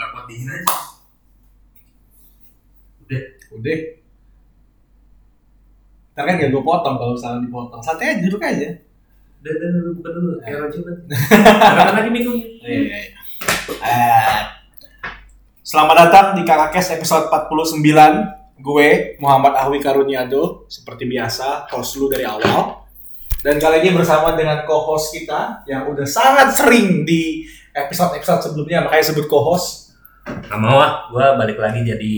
buka pot dingin aja. Udah. Udah. Ntar kan gak gue potong kalau misalnya dipotong. Santai aja, duduk aja. udah udah udah, buka dulu. Kayak coba Angkat lagi mikronya Iya, iya. Eh, Selamat datang di Kakakes episode 49 Gue Muhammad Ahwi Karuniado Seperti biasa, host lu dari awal. Dan kali ini bersama dengan co-host kita Yang udah sangat sering di episode-episode sebelumnya. Makanya sebut co-host Gak mau ah, gue balik lagi jadi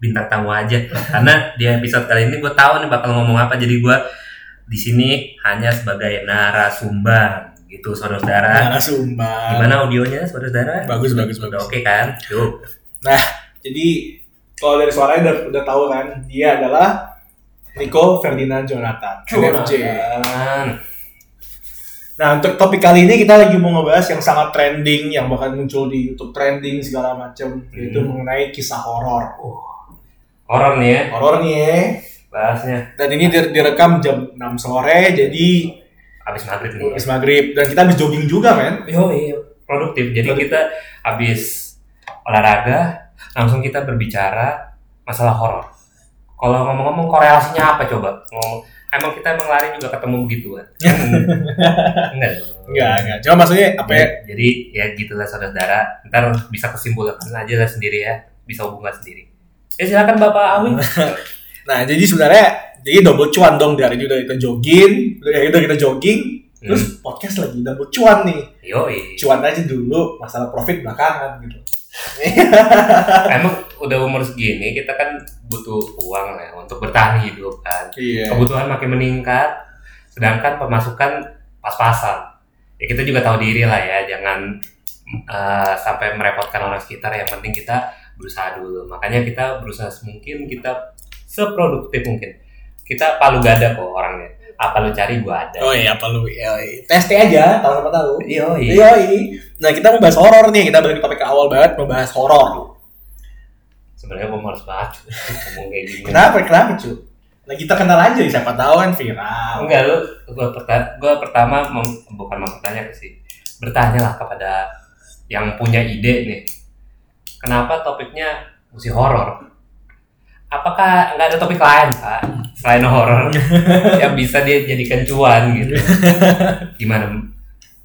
bintang tamu aja. Karena di episode kali ini gue tahu nih bakal ngomong apa. Jadi gue di sini hanya sebagai narasumber gitu, saudara-saudara. Narasumber Gimana audionya, saudara-saudara? Bagus, bagus, bagus oke kan? Yuk. Jadi kalau dari suaranya udah, udah tahu kan Dia adalah Nico Ferdinand Jonathan NFJ Jangan. Nah untuk topik kali ini kita lagi mau ngebahas yang sangat trending, yang bakal muncul di YouTube trending segala macam, yaitu Hmm. mengenai kisah horor. Horor nih ya, Horor nih ya. bahasnya. Dan ini dire- direkam jam 6 sore, jadi Abis maghrib nih habis maghrib. Dan kita habis jogging juga, men. Yo, iya. Produktif. Jadi Produktif. kita habis olahraga, langsung kita berbicara masalah horor. Kalau ngomong-ngomong korelasinya apa coba? Ngomong, emang kita emang lari juga ketemu begituan? Enggak. dong. Enggak, enggak. Cuma maksudnya apa ya? Jadi ya gitulah saudara. Ntar bisa kesimpulan aja lah sendiri ya. Bisa hubungan sendiri. Ya silakan Bapak Awi. Nah, jadi sebenarnya jadi double cuan dong dari udah kita jogging, udah kita jogging, terus podcast lagi double cuan nih. Yoi. Cuan aja dulu, masalah profit belakangan gitu. Emang udah umur segini kita kan butuh uang lah ya untuk bertahan hidup kan. Iya. kebutuhan makin meningkat, sedangkan pemasukan pas-pasan. Ya kita juga tahu diri lah ya, jangan eh, sampai merepotkan orang sekitar. Yang penting kita berusaha dulu. Makanya kita berusaha semungkin kita seproduktif mungkin. Kita palu gada kok orangnya. Apa lu cari gua ada. Oh iya, apa lu? Yoi. Testi aja, tahu sama tahu. Iya, Yoi. Nah, kita mau bahas horor nih. Kita balik topik ke awal banget, mau bahas horor. Sebenarnya gua males banget ngomong kayak gini. Kenapa? Kenapa, cu? Lagi terkenal aja, siapa tahu kan viral. Enggak lu, gua, perta- gua pertama mem- bukan mau bertanya sih, bertanya lah kepada yang punya ide nih. Kenapa topiknya mesti horor? Apakah nggak ada topik lain pak selain horor yang bisa dia jadikan cuan gitu? Gimana?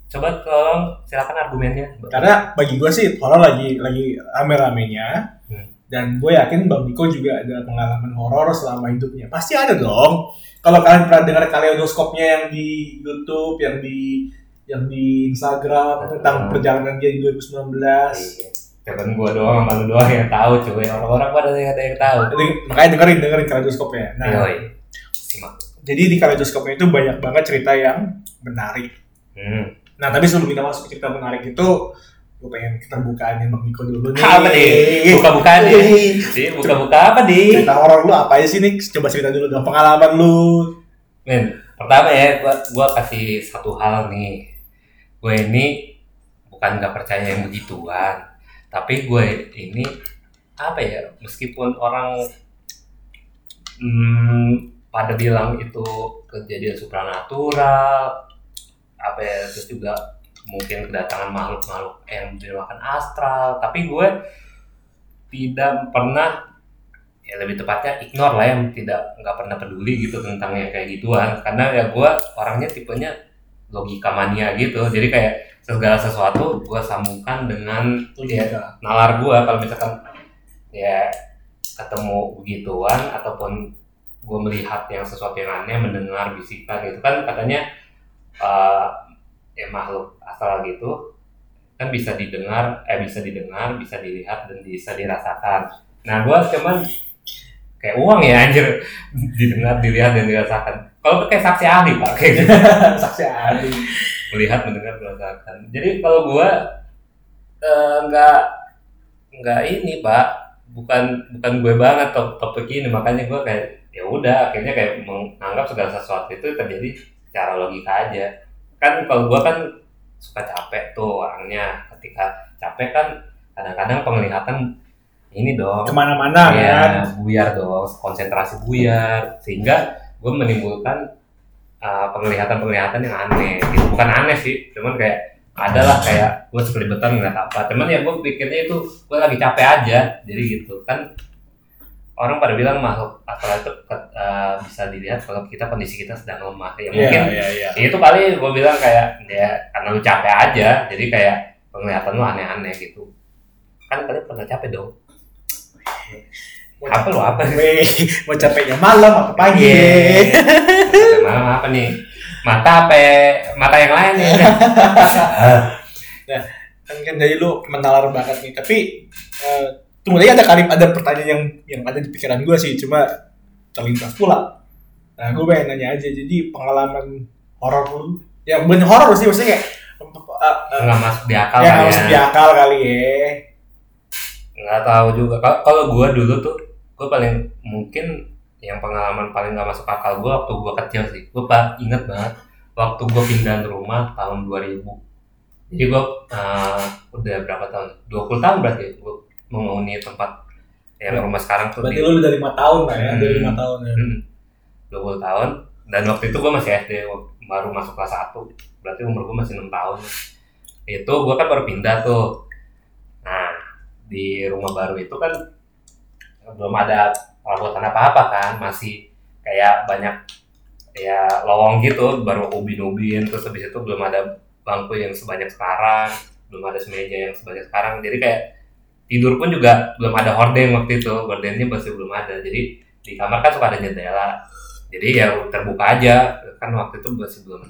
Coba tolong silakan argumennya. Karena bagi gue sih horor lagi lagi rame-ramenya. Hmm. Dan gue yakin Bang Niko juga ada pengalaman horor selama hidupnya. Pasti ada dong. Kalau kalian pernah dengar kaleidoskopnya yang di YouTube, yang di yang di Instagram tentang Hmm. perjalanan dia di 2019. Iya. Jangan gua doang, sama lu doang yang tahu cuy. Orang-orang pada ada yang ada yang tahu. Jadi, makanya dengerin dengerin kaleidoskopnya. Nah, Yoi. Simak. jadi di kaleidoskopnya itu banyak banget cerita yang menarik. Hmm. Nah, tapi sebelum kita masuk ke cerita menarik itu, gue pengen keterbukaannya Bang Niko dulu nih. Apa nih? Buka-buka nih. Sih, buka-buka apa di? Cerita horor lu apa aja sih nih? Coba cerita dulu dong pengalaman lu. Men, pertama ya, gua, gua kasih satu hal nih. Gue ini bukan nggak percaya yang begituan, tapi gue ini apa ya? Meskipun orang hmm, pada bilang itu kejadian supranatural, apa ya? Terus juga mungkin kedatangan makhluk-makhluk yang makan astral, tapi gue tidak pernah ya lebih tepatnya ignore lah yang tidak nggak pernah peduli gitu tentang yang kayak gituan karena ya gue orangnya tipenya logika mania gitu jadi kayak segala sesuatu gue sambungkan dengan ya, nalar gue kalau misalkan ya ketemu begituan ataupun gue melihat yang sesuatu yang aneh mendengar bisikan gitu kan katanya eh, ya makhluk astral gitu kan bisa didengar eh bisa didengar bisa dilihat dan bisa dirasakan. Nah gue cuman kayak uang ya anjir. Didengar dilihat dan dirasakan. Kalau kayak saksi ahli pak. Kayak gitu. Saksi ahli. Melihat mendengar merasakan. Jadi kalau gua eh, nggak nggak ini pak bukan bukan gue banget top topik ini. Makanya gua kayak ya udah akhirnya kayak menganggap segala sesuatu itu terjadi secara logika aja. Kan kalau gua kan suka capek tuh orangnya. Ketika capek kan kadang-kadang penglihatan ini dong. Ke mana-mana kan. ya buyar dong konsentrasi buyar. Sehingga gue menimbulkan uh, penglihatan penglihatan yang aneh. Gitu. Bukan aneh sih cuman kayak ada lah kayak gue sekelibetan ngeliat apa. Cuman ya gue pikirnya itu gue lagi capek aja jadi gitu. Kan orang pada bilang makhluk astral itu uh, bisa dilihat kalau kita kondisi kita sedang lemah. Ya mungkin Iya, iya, iya. itu kali gue bilang kayak ya karena lu capek aja jadi kayak penglihatan lu aneh-aneh gitu. Kan kalian pernah capek dong apa lu apa Weh, mau capeknya malam apa pagi? Iya. Capek malam apa nih mata apa mata yang lain ya Kan kan jadi lu menalar banget nih. Tapi eh, tunggu lagi ada kali ada pertanyaan yang yang ada di pikiran gue sih, cuma terlintas pula. Nah, gue pengen nanya aja. Jadi pengalaman horor lu, ya bukan horor sih, maksudnya kayak eh, eh, nggak masuk di akal yang kali ya. di akal kali ya. nggak tahu juga Kalau- kalau gue dulu tuh gue paling mungkin yang pengalaman paling nggak masuk akal gue waktu gue kecil sih. Gue pak inget banget waktu gue pindah rumah tahun 2000 jadi gue uh, udah berapa tahun? 20 tahun berarti gue menghuni tempat yang rumah sekarang tuh Berarti di- lu udah lima tahun lah ya, Hmm. lima tahun ya. Hmm, 20 tahun. Dan waktu itu gue masih SD baru masuk kelas 1 berarti umur gue masih 6 tahun. Itu gue kan baru pindah tuh. Nah di rumah baru itu kan belum ada perabotan apa-apa kan masih kayak banyak ya lowong gitu baru ubin-ubin terus habis itu belum ada bangku yang sebanyak sekarang belum ada semeja yang sebanyak sekarang jadi kayak tidur pun juga belum ada hordeng waktu itu hordennya masih belum ada jadi di kamar kan suka ada jendela jadi ya terbuka aja kan waktu itu masih belum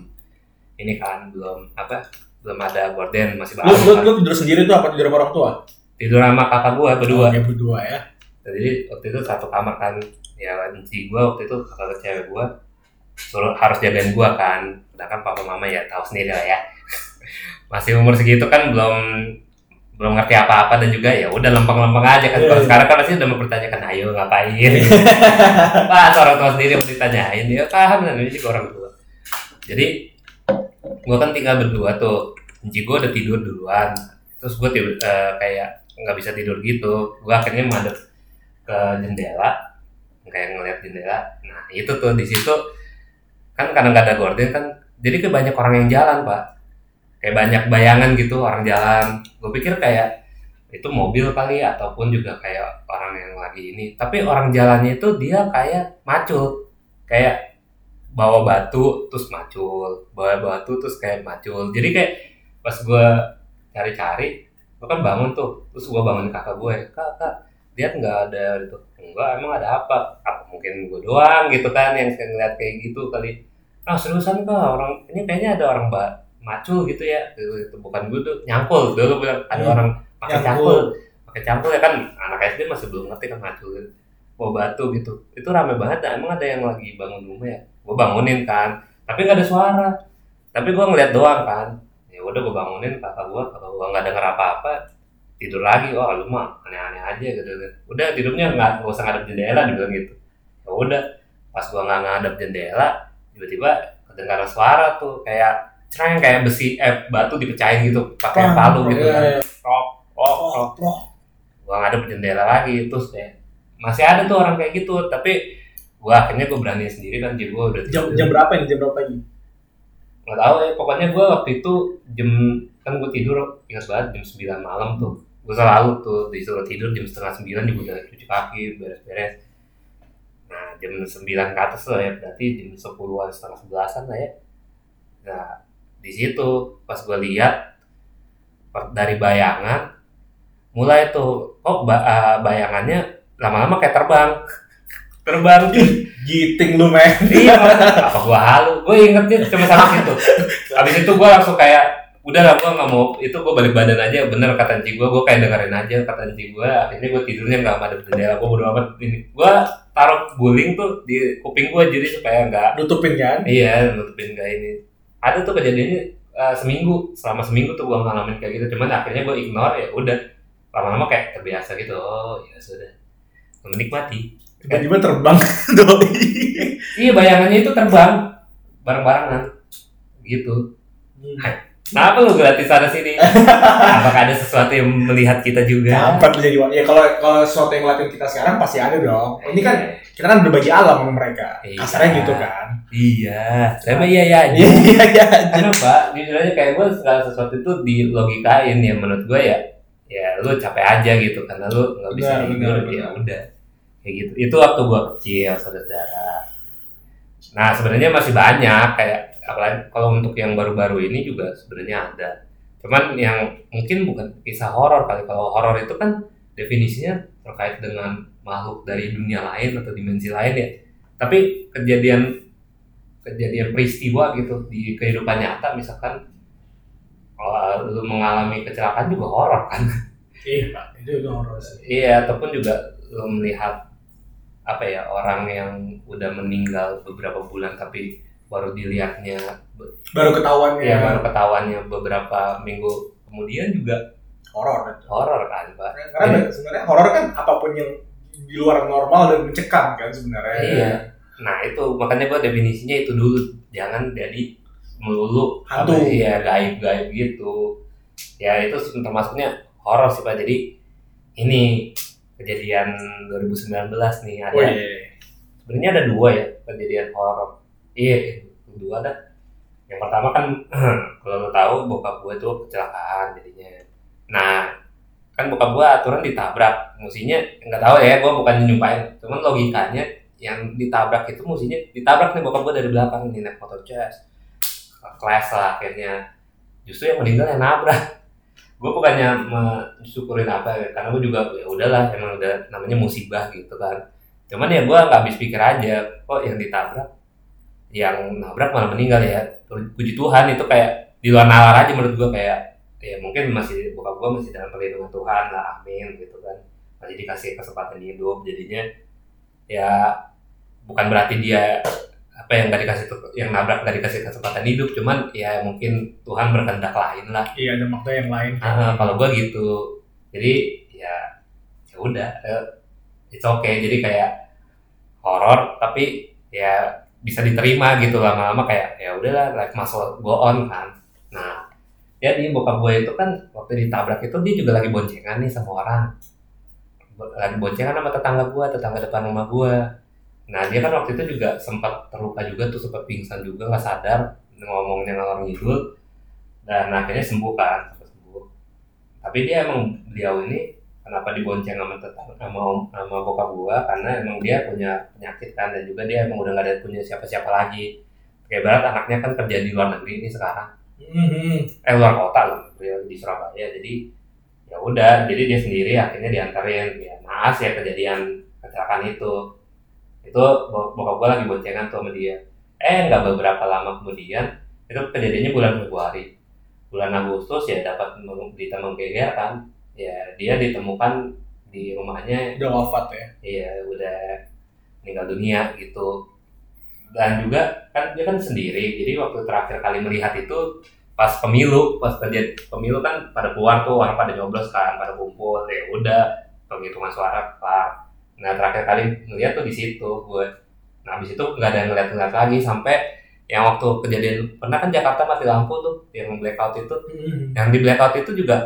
ini kan belum apa belum ada gorden masih Lu, baru lu, kan. lu tidur sendiri tuh apa tidur sama orang tua? tidur sama kakak gua berdua Oke, berdua ya. Jadi waktu itu satu kamar kan. Ya si gua waktu itu kakak cewek gua. Suruh harus jagain gua kan. Sedangkan papa mama ya tahu sendiri lah ya. Masih umur segitu kan belum belum ngerti apa-apa dan juga ya udah lempeng-lempeng aja kan. Iya, kalau iya. sekarang kan pasti udah mempertanyakan ayo ngapain? Pas orang tua sendiri mau ditanyain dia paham dan ini juga orang tua. Jadi gua kan tinggal berdua tuh. Enci gua udah tidur duluan. Terus gua tidur eh, kayak nggak bisa tidur gitu. Gua akhirnya madep ke jendela kayak ngeliat jendela. Nah itu tuh di situ kan karena nggak ada gorden kan jadi kayak banyak orang yang jalan pak. Kayak banyak bayangan gitu orang jalan. Gue pikir kayak itu mobil kali ataupun juga kayak orang yang lagi ini. Tapi orang jalannya itu dia kayak macul. Kayak bawa batu terus macul. Bawa batu terus kayak macul. Jadi kayak pas gue cari-cari gue kan bangun tuh. Terus gue bangun kakak gue kak kak lihat nggak ada itu. Enggak emang ada apa? Apa mungkin gue doang gitu kan yang ngeliat kayak gitu kali. Ah seriusan kak orang ini kayaknya ada orang mbak macul gitu ya. Gitu. bukan gue tuh nyangkul. Dulu bilang ada Hmm, orang pakai cangkul. Pakai cangkul ya kan anak SD masih belum ngerti kan macul gitu. bawa batu gitu. Itu rame banget. Dah. emang ada yang lagi bangun rumah ya? Gue bangunin kan. Tapi nggak ada suara. Tapi gue ngeliat doang kan. Ya udah gue bangunin kakak gue kakak gue nggak denger apa-apa tidur lagi oh lu mah aneh-aneh aja gitu udah tidurnya nggak nggak usah ngadep jendela dibilang gitu ya udah pas gua nggak ngadep jendela tiba-tiba kedengaran suara tuh kayak cereng kayak besi eh batu dipecahin gitu pakai palu gitu Iya, kan rok rok Oh, rok oh. gua ngadep jendela lagi terus kayak masih ada tuh orang kayak gitu tapi gua akhirnya gua berani sendiri kan jadi gua udah Jam, tidur. jam berapa ini? Jam berapa ini? nggak tahu ya pokoknya gue waktu itu jam kan gue tidur ingat banget jam 9 malam tuh gue selalu tuh disuruh tidur jam setengah sembilan juga udah cuci kaki beres-beres. Nah jam 9 ke atas lah ya berarti jam 10-an setengah sebelasan lah ya. Nah di situ pas gue lihat dari bayangan mulai tuh ba- ah, bayangannya lama-lama kayak terbang. Terbang Giting lu, men. iya apa gua halu? Gue ingetnya cuma sampai situ. Abis itu gua langsung kayak udah lah gua nggak mau itu gua balik badan aja. Bener kata Enci gua gua kayak dengerin aja kata Enci gua. Akhirnya gua tidurnya nggak madep jendela gua bodo amat. Ini gua taruh guling tuh di kuping gua jadi supaya nggak Nutupin kan? iya nutupin nggak ini. Ada tuh kejadiannya eh, seminggu selama seminggu tuh gua ngalamin kayak gitu. Cuman akhirnya gua ignore ya udah. Lama-lama kayak terbiasa gitu oh ya sudah menikmati. Tiba-tiba terbang. Doi. Iya bayangannya itu terbang. Bareng-barengan. Gitu. Kenapa lu gratis sana sini? Apakah ada sesuatu yang melihat kita juga? Kapan menjadi ya kalau kalau sesuatu yang ngeliatin kita sekarang pasti ada dong. Ini kan kita kan berbagi alam sama mereka. Iya. Kasarnya gitu kan. Iya, mah iya iya aja. Iya iya iya. Karena Pak, jujur aja kayak gue segala sesuatu itu dilogikain ya menurut gue ya ya lu capek aja gitu karena lu nggak bisa tidur ya udah kayak gitu itu waktu gue kecil saudara nah sebenarnya masih banyak kayak apalagi kalau untuk yang baru-baru ini juga sebenarnya ada. Cuman yang mungkin bukan kisah horor kali. Kalau horor itu kan definisinya terkait dengan makhluk dari dunia lain atau dimensi lain ya. Tapi kejadian kejadian peristiwa gitu di kehidupan nyata misalkan kalau lu mengalami kecelakaan juga horor kan. Iya pak, itu udah horor sih. iya ataupun juga lu melihat apa ya orang yang udah meninggal beberapa bulan tapi baru dilihatnya Baru ketahuan ya ya baru ketahuannya beberapa minggu kemudian juga horor. horor kan pak Karena sebenarnya horor kan apa pun yang di luar normal dan mencekam kan sebenarnya. Iya. nah itu makanya gua definisinya itu dulu jangan jadi melulu Hantu. iya gaib gaib gitu ya itu termasuknya horor sih pak jadi ini kejadian 2019 nih ada Oh iya. sebenarnya ada dua ya kejadian horor iya dua ada yang pertama kan kalau lo tahu bokap gue tuh kecelakaan jadinya. Nah kan bokap gue aturan ditabrak. Musinya nggak tahu ya gue bukan nyumpain. Cuman logikanya yang ditabrak itu musinya ditabrak nih bokap gue dari belakang nih naik motor jazz kelas lah akhirnya. Justru yang meninggal yang nabrak. Gue bukannya mensyukurin apa ya karena gue juga ya udahlah emang udah namanya musibah gitu kan. Cuman ya gue nggak habis pikir aja kok yang ditabrak yang nabrak malah meninggal ya. Puji Tuhan itu kayak di luar nalar aja menurut gue kayak ya mungkin masih bokap gue masih dalam perlindungan Tuhan lah amin gitu kan. Masih dikasih kesempatan hidup jadinya ya bukan berarti dia apa yang gak dikasih yang nabrak gak dikasih kesempatan hidup cuman ya mungkin Tuhan berkehendak lain lah. Iya ada makna yang lain. Ah, kalau gue gitu. Jadi ya ya udah eh, it's okay. Jadi kayak horor tapi ya bisa diterima gitu lama-lama kayak ya udahlah life must go on kan. Nah jadi bokap gue itu kan waktu ditabrak itu dia juga lagi boncengan nih sama orang. Lagi boncengan sama tetangga gue tetangga depan rumah gue nah dia kan waktu itu juga sempat terluka juga tuh sempat pingsan juga nggak sadar ngomongnya ngalor ngidul dan akhirnya sembuh kan sembuh. Tapi dia emang beliau ini kenapa dibonceng sama tetangga sama, om- sama bokap gua? Karena emang dia punya penyakit kan dan juga dia emang udah gak ada punya siapa-siapa lagi. Kayak barat anaknya kan kerja di luar negeri ini sekarang. Mhm. eh luar kota loh di Surabaya. Jadi ya udah jadi dia sendiri akhirnya diantarin ya naas ya kejadian kecelakaan itu. Itu bo- bokap gua lagi boncengan tuh sama dia. Eh nggak beberapa lama kemudian itu kejadiannya bulan Februari. Bulan Agustus ya dapat berita menggeger kan ya dia ditemukan di rumahnya. Udah wafat ya. Iya udah meninggal dunia gitu. Dan juga kan dia kan sendiri. Jadi waktu terakhir kali melihat itu pas pemilu pas terjadi pemilu kan pada keluar tuh orang pada nyoblos kan pada kumpul. Ya udah penghitungan suara kelar. Nah terakhir kali ngeliat tuh di situ gue nah habis itu nggak ada yang ngeliat-ngeliat lagi sampai yang waktu kejadian pernah kan Jakarta mati lampu tuh yang blackout itu. Mhm. yang di blackout itu juga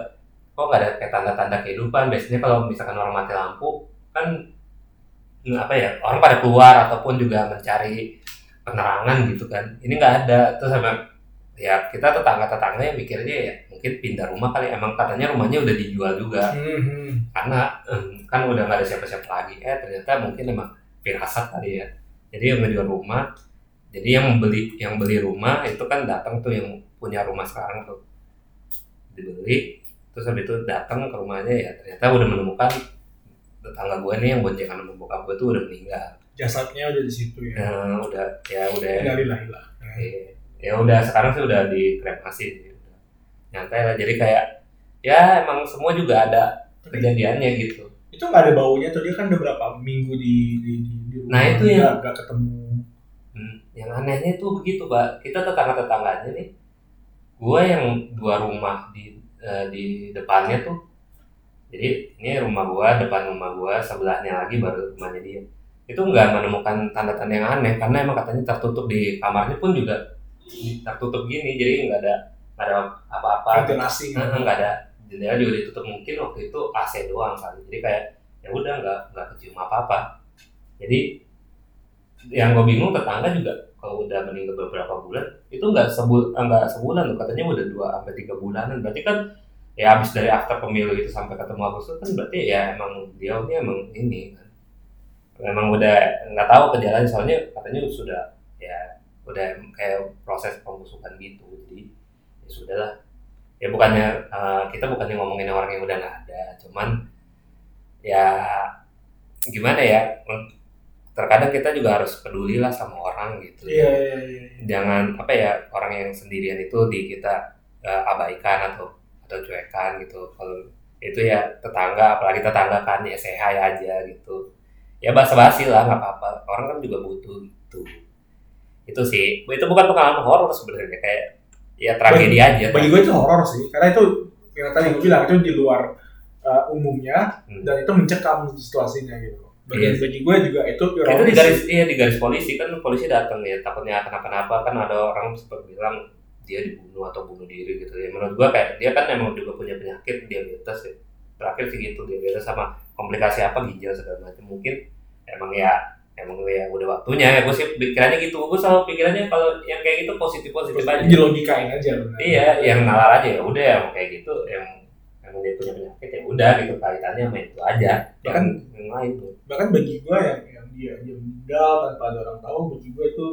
kok nggak ada kayak tanda-tanda kehidupan? Biasanya kalau misalkan orang mati lampu kan hmm, apa ya orang pada keluar ataupun juga mencari penerangan gitu kan. Ini nggak ada. Terus sama ya kita tetangga-tetangga yang mikirnya ya mungkin pindah rumah kali. Emang katanya rumahnya udah dijual juga. Mhm. karena em, kan udah nggak ada siapa-siapa lagi. Eh ternyata mungkin emang firasat kali ya. Jadi yang ngejual rumah jadi yang beli yang beli rumah itu kan datang tuh yang punya rumah sekarang tuh. Dibeli terus habis itu datang ke rumahnya ya ternyata udah menemukan tetangga gue nih yang boncengan sama bokap gue tuh udah meninggal Jasadnya udah di situ ya. nah, udah ya udah Innalillahilah. Iya. ya udah sekarang sih udah dikremasi sih udah nyantai lah jadi kayak ya emang semua juga ada kejadiannya gitu Itu nggak ada baunya tuh dia kan udah berapa minggu di di, di, di rumah. Nah, itu yang- nggak ketemu. Hmm, yang anehnya tuh begitu pak kita tetangga tetangganya nih gue yang dua rumah di eh, di depannya tuh. Jadi ini rumah gue depan rumah gue sebelahnya lagi baru rumahnya dia. Itu nggak menemukan tanda-tanda yang aneh karena emang katanya tertutup di kamarnya pun juga tertutup gini jadi nggak ada nggak ada apa-apa. Ventilasi. Nah, nggak ada. Jendela juga ditutup mungkin waktu itu AC doang kali. Jadi kayak ya udah nggak nggak kecium apa apa jadi yang gue bingung tetangga juga kalau udah meninggal beberapa bulan itu nggak sebul nggak sebulan loh katanya udah dua sampai tiga bulanan. Berarti kan ya habis dari after pemilu itu sampai ketemu Agustus kan berarti ya emang dia ini emang ini kan. Memang udah nggak tahu kejalan soalnya katanya sudah ya udah kayak proses pembusukan gitu. Jadi ya sudahlah. Ya bukannya eh, kita bukannya ngomongin orang yang udah nggak ada cuman ya gimana ya terkadang kita juga harus peduli lah sama orang gitu. Iya iya iya. jangan apa ya orang yang sendirian itu di kita eh, abaikan atau atau cuekan gitu. Kalau itu ya tetangga apalagi tetangga kan ya sehat aja gitu. Ya basa-basi lah nggak apa-apa. Orang kan juga butuh gitu. Itu sih. Itu bukan pengalaman horor sebenarnya kayak ya tragedi aja Bagi gue itu horor sih, karena itu yang tadi gue bilang itu di luar uh, umumnya Hmm. dan itu mencekam situasinya gitu. Bagi, Iya. bagi gue juga itu itu di garis iya di garis polisi. Kan polisi datang ya takutnya kenapa-napa. Kan ada orang sempat bilang dia dibunuh atau bunuh diri gitu ya. Menurut gua kayak dia kan emang juga punya penyakit diabetes ya. Terakhir sih gitu diabetes sama komplikasi apa ginjal segala macam mungkin emang ya emang ya udah waktunya. Ya gue sih pikirannya gitu. Gue selalu pikirannya kalau yang kayak gitu positif positif aja. Di logikain aja benar. iya yang nalar aja. Ya udah yang kayak gitu yang emang dia punya penyakit ya udah gitu kaitannya sama itu aja. Ya kan- Jangan yang lain tuh. Bahkan bagi gue yang, yang dia dia meninggal tanpa ada orang tahu, bagi gue itu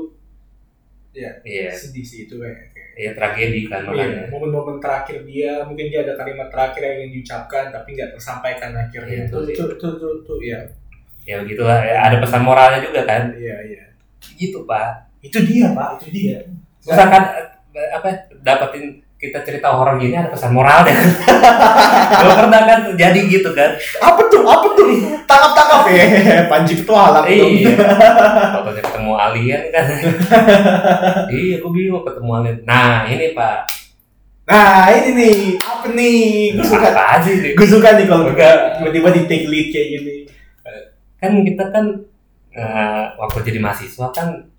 iya. sedih sih itu kayak. kayak iya tragedi kan Iya, makanya. momen-momen terakhir dia mungkin dia ada kalimat terakhir yang ingin diucapkan tapi nggak tersampaikan akhirnya. Itu itu itu itu itu, itu, ya. Ya begitulah. Ya, ada pesan moralnya juga kan? Iya iya. Gitu pak. Itu dia pak itu dia. Misalkan eh, apa dapetin kita cerita horor gini ada pesan moralnya gue pernah kan terjadi gitu kan. Apa tuh? Apa tuh? Tangkap tangkap ya? Panji petualang iya. Fotonya ketemu alien kan. Iya gue bingung ketemu alien. Nah ini pak. Nah ini nih. Apa nih? Gue suka apa aja sih? gue suka nih kalau Enggak. tiba-tiba di take lead kayak gini. Kan kita kan eh, waktu jadi mahasiswa kan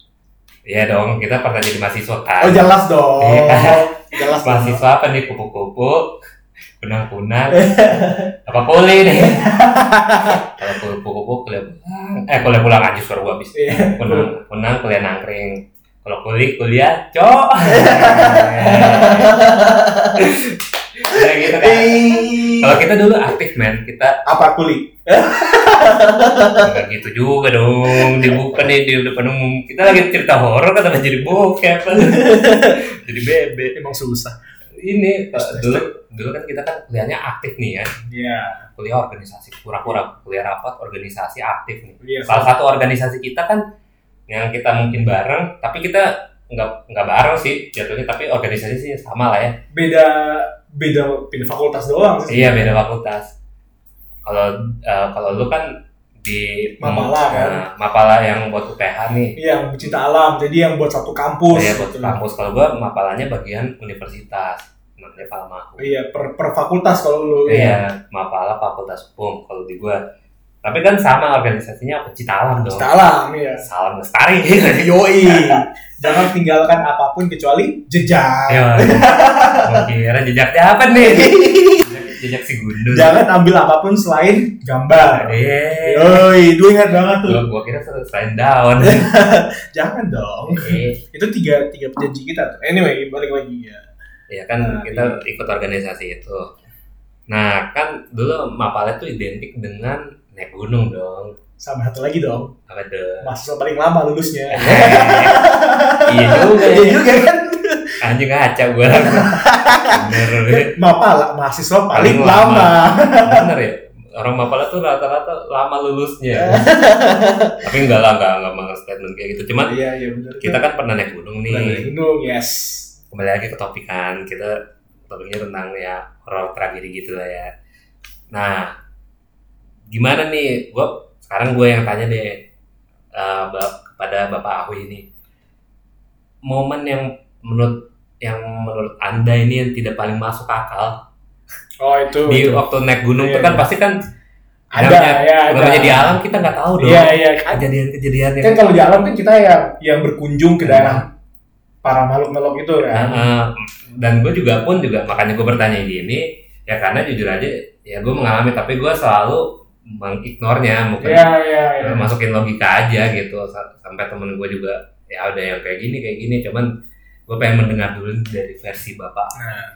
Iya dong, kita pernah jadi mahasiswa kan. oh jelas dong. Iya. Jelas mahasiswa apa nih? Kupu-kupu kunang-kunang apa kuli nih? Kalau kupu-kupu kuliah pulang. Eh kuliah pulang aja suara gua habis. Iya. kunang kunang kuliah nangkring. Kalau kuli kuliah cok Gitu kan. Eh, kalau kita dulu aktif men. Kita apa kuli? Nggak gitu juga dong. Dibuka nih di depan umum. Kita lagi cerita horor kan jadi bokep. Jadi bebek emang susah. Ini eh, dulu dulu kan kita kan kuliahnya aktif nih ya. Iya. Kuliah organisasi pura-pura. Kuliah rapat organisasi aktif nih. Iya salah. satu organisasi kita kan yang kita mungkin bareng tapi kita nggak nggak bareng sih jatuhnya tapi organisasi sih sama lah ya. Beda beda beda fakultas doang sih iya beda fakultas kalau eh, kalau lu kan di Mapala, kan? Nah, Mapala yang buat UPH nih Iya, yang cinta alam, jadi yang buat satu kampus. Iya buat gitu. kampus kalau gua Mapalanya bagian universitas Palmahu Iya, per, per fakultas kalau lu. Iya, Mapala Fakultas Hukum kalau di gua. Tapi kan sama organisasinya apa? Citalam dong. Cinta alam, iya. Salam lestari. Yoi. Jangan tinggalkan apa pun kecuali jejak. Mau kira jejaknya apa nih? Jejak, si gundul. Jangan ambil apa pun selain gambar. Eh. Yoi, itu ingat banget tuh. Gua, gua kira selain daun. Jangan dong. Itu tiga tiga perjanji kita tuh. Anyway, balik lagi ya. ya kan Nah, kita ikut organisasi itu. Nah, kan dulu Mapala itu identik dengan naik gunung dong. Sama satu lagi dong. Apa deh? Mahasiswa paling lama lulusnya. iya juga Iya ya. juga kan. Anjing ngaca gua. Bener. Mapala mahasiswa paling Paling lama. lama. bener ya orang Mapala tuh rata-rata lama lulusnya tapi enggak lah enggak enggak banget statement kayak gitu cuman Iya, iya benar. kita kan pernah naik gunung Bukan dari nih gunung, yes. kembali lagi ke topik kan kita topiknya tentang ya horor tragedi gitu lah ya nah gimana nih gua sekarang gue yang tanya deh eh, ba- kepada bapak Ahu ini momen yang menurut yang menurut anda ini yang tidak paling masuk akal Oh, itu. di itu. waktu naik gunung Iya, kan iya. pasti kan ada namanya, ya, ada. namanya di alam kita nggak tahu dong Iya, iya. kejadian-kejadian yang Kan kalau di alam kan kita yang yang berkunjung ke daerah para makhluk-makhluk itu kan. Heeh. dan gue juga pun juga makanya gue bertanya gini ya karena jujur aja ya gue mengalami tapi gue selalu mengignornya mungkin Iya, iya, iya. masukin logika aja gitu Sa- sampai temen gue juga ya udah yang kayak gini kayak gini cuman gue pengen mendengar dulu dari versi bapak Nah,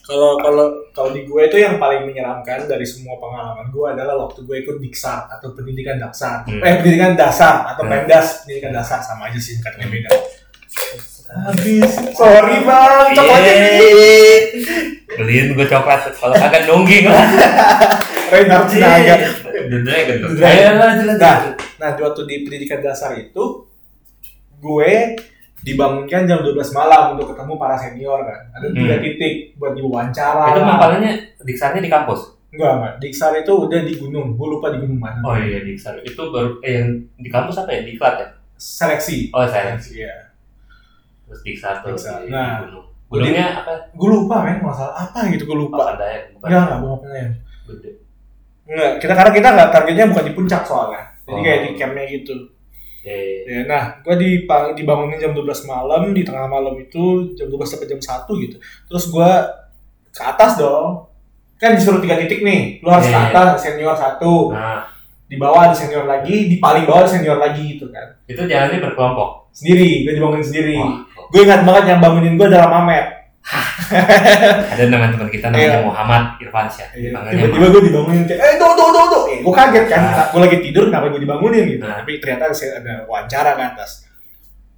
kalau kalau kalau di gue itu yang paling menyeramkan dari semua pengalaman gue adalah waktu gue ikut diksar atau pendidikan dasar, Hmm. eh pendidikan dasar atau Hmm. pendas pendidikan dasar sama aja sih katanya beda. Habis, sorry bang, coklatnya beliin gue coklat kalau kagak nungging lah Reinhard Sinaga. The Dragon tuh. The Dragon. Ayo lah, jelas. Nah, nah di waktu di pendidikan dasar itu gue dibangunkan jam 12 malam untuk ketemu para senior kan. Ada tiga Hmm. titik buat diwawancara. itu mapalanya diksarnya di kampus Enggak, enggak. Diksar itu udah di gunung. Gue lupa di gunung mana. oh iya diksar itu baru eh yang di kampus apa ya diklat ya Seleksi. oh saya Iya. terus diksar tuh Diksar. di Nah. gunung gunungnya apa Gue lupa men, masalah apa gitu gue lupa. Dayak bukan Enggak, enggak, gue ngapain ya. gede Enggak, kita karena kita enggak targetnya bukan di puncak soalnya. Jadi Oh. kayak di campnya gitu. eh Ya, nah, gue dipang- dibangunin jam 12 malam, di tengah malam itu jam 12 sampai jam 1 gitu. Terus gue ke atas dong. Kan disuruh tiga titik nih. Lu harus Iya, ke iya. atas, senior satu. nah Di bawah ada senior lagi, di paling bawah ada senior lagi gitu kan. itu jalannya berkelompok Sendiri, gue dibangunin sendiri. Gue ingat banget yang bangunin gue adalah Mamet. ada nama teman kita namanya Iya. Muhammad Irfansyah Iya, Tiba-tiba gue dibangunin kayak, eh do do do do. Eh, gue kaget kan, Nah. gue lagi tidur kenapa gue dibangunin gitu. Nah. Tapi ternyata ada, wawancara ke atas.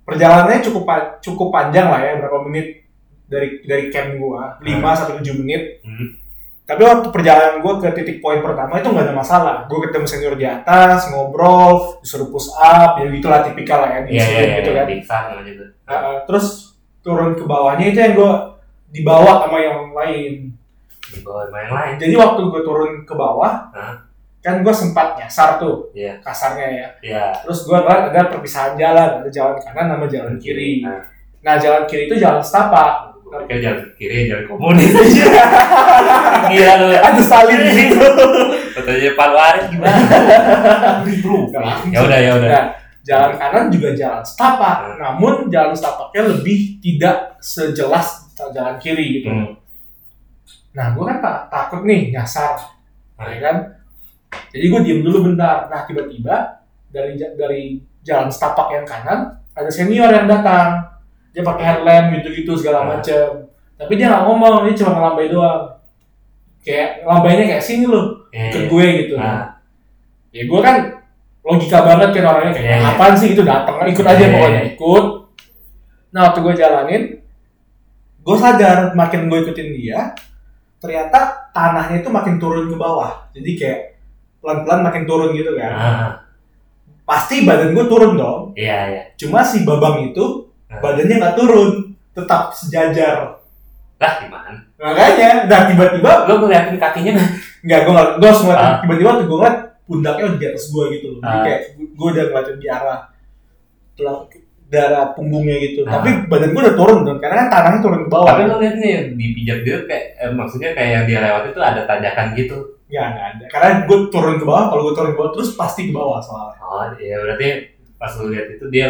Perjalanannya cukup cukup panjang lah ya, berapa menit dari dari camp gue, 5 sampai 7 menit. Hmm. Tapi waktu perjalanan gue ke titik poin pertama itu nggak ada masalah. Gue ketemu senior di atas, ngobrol, disuruh push up, ya gitulah tipikal lah ya, di Iya, iya, insulin iya, gitu kan. Uh, uh, terus turun ke bawahnya itu yang gue dibawa sama yang lain. Di bawah sama yang lain. Jadi waktu gue turun ke bawah, Hah? kan gue sempat nyasar tuh, Iya. kasarnya ya. Iya. Terus gue ada, ada perpisahan jalan, ada jalan kanan sama jalan kiri. Nah, Nah jalan kiri itu jalan setapak. pikir jalan kiri jalan komunis. Gila lu. ada salin gitu. Katanya Pak Waris gimana? Bro. Ya udah ya udah. Nah, jalan kanan juga jalan setapak, namun jalan setapaknya lebih tidak sejelas jalan kiri gitu. Hmm. Nah, gue kan tak- takut nih nyasar, Hmm. ya kan? Jadi gue diem dulu bentar. Nah, tiba-tiba dari dari jalan setapak yang kanan ada senior yang datang. Dia pakai headlamp gitu-gitu segala Hmm. macem. Tapi dia nggak ngomong, dia cuma ngelambai doang. Kayak ngelambainya kayak sini loh, Eh, ke gue gitu. Nah, Ya gue kan logika banget kan orangnya kayak Iya, iya. apaan sih itu datang ikut aja Iya, pokoknya iya. ikut. Nah waktu gue jalanin, gue sadar makin gue ikutin dia, ternyata tanahnya itu makin turun ke bawah. Jadi kayak pelan-pelan makin turun gitu kan. nah, Pasti badan gue turun dong. iya iya. Cuma si babang itu Nah. badannya nggak turun, tetap sejajar. Lah gimana? Makanya, nah tiba-tiba Lu ngeliatin kakinya nggak? gue nggak gue ngeliatin Ah. tiba-tiba tuh gue ngeliat pundaknya udah di atas gue gitu loh. Jadi Ah. kayak gue udah ngeliatin di arah darah punggungnya gitu. Ah. Tapi badan gue udah turun dong, karena kan tanahnya turun ke bawah. Tapi lu lihat nih yang dipijak dia kayak eh, maksudnya kayak yang dia lewat itu ada tanjakan gitu. Nggak, nggak ada. Karena gue turun ke bawah, kalau gue turun ke bawah terus pasti ke bawah soalnya. Oh iya berarti pas lu lihat itu dia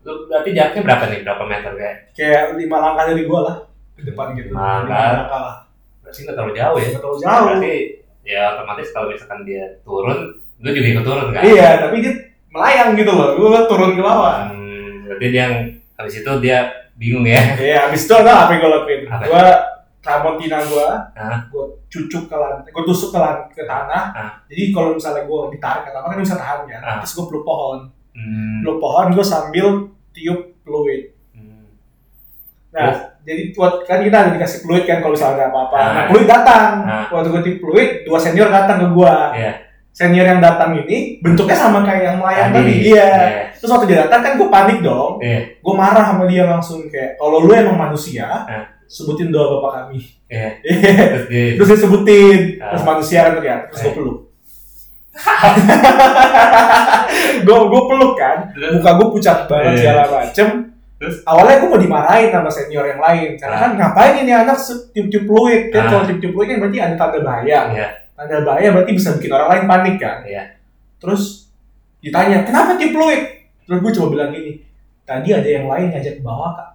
lu berarti jaraknya berapa nih? Berapa meter kayak? Kayak lima langkah dari gue lah ke depan gitu. Lima Lima langkah. lah. Berarti nggak terlalu jauh ya? Nggak terlalu jauh. Berarti ya otomatis kalau misalkan dia turun, lu juga ikut turun kan? Iya, tapi dia melayang gitu loh. Gue turun ke bawah. Hmm, berarti dia yang habis itu dia bingung ya? Iya, abis itu ada apa yang gue lakuin? Apa? Gue ramotina gue, gue cucuk ke lantai, gue tusuk ke lantai ke tanah. Ah. Jadi kalau misalnya gue ditarik ke tanah kan bisa tahan kan. Ah. Terus gue peluk pohon, Hmm. peluk pohon gue sambil tiup fluid. Hmm. Nah, jadi buat kan kita ada dikasih fluid kan kalau misalnya ada apa-apa. Ah. Nah, fluid datang. Ah. Waktu gue tiup fluid, dua senior datang ke gue. Iya. Senior yang datang ini bentuknya sama kayak yang melayang Tadi. Iya. Iya. Terus waktu dia datang kan gue panik dong. Iya. Gue marah sama dia langsung kayak, kalau lu emang manusia, Ah. sebutin doa bapak kami. Iya. Iya. Terus dia terus dia sebutin Ah. terus manusia kan terlihat terus gue Eh. peluk gue gue peluk kan muka gue pucat banget Eh. segala macem Terus? awalnya gue mau dimarahin sama senior yang lain karena Ah. kan ngapain ini anak tiup-tiup fluid kan Ah. kalau tiup-tiup fluid kan berarti ada tanda bahaya Iya. Tanda bahaya berarti bisa bikin orang lain panik kan Iya. terus ditanya kenapa tiup fluid terus gue coba bilang gini tadi ada yang lain ngajak ke bawah kak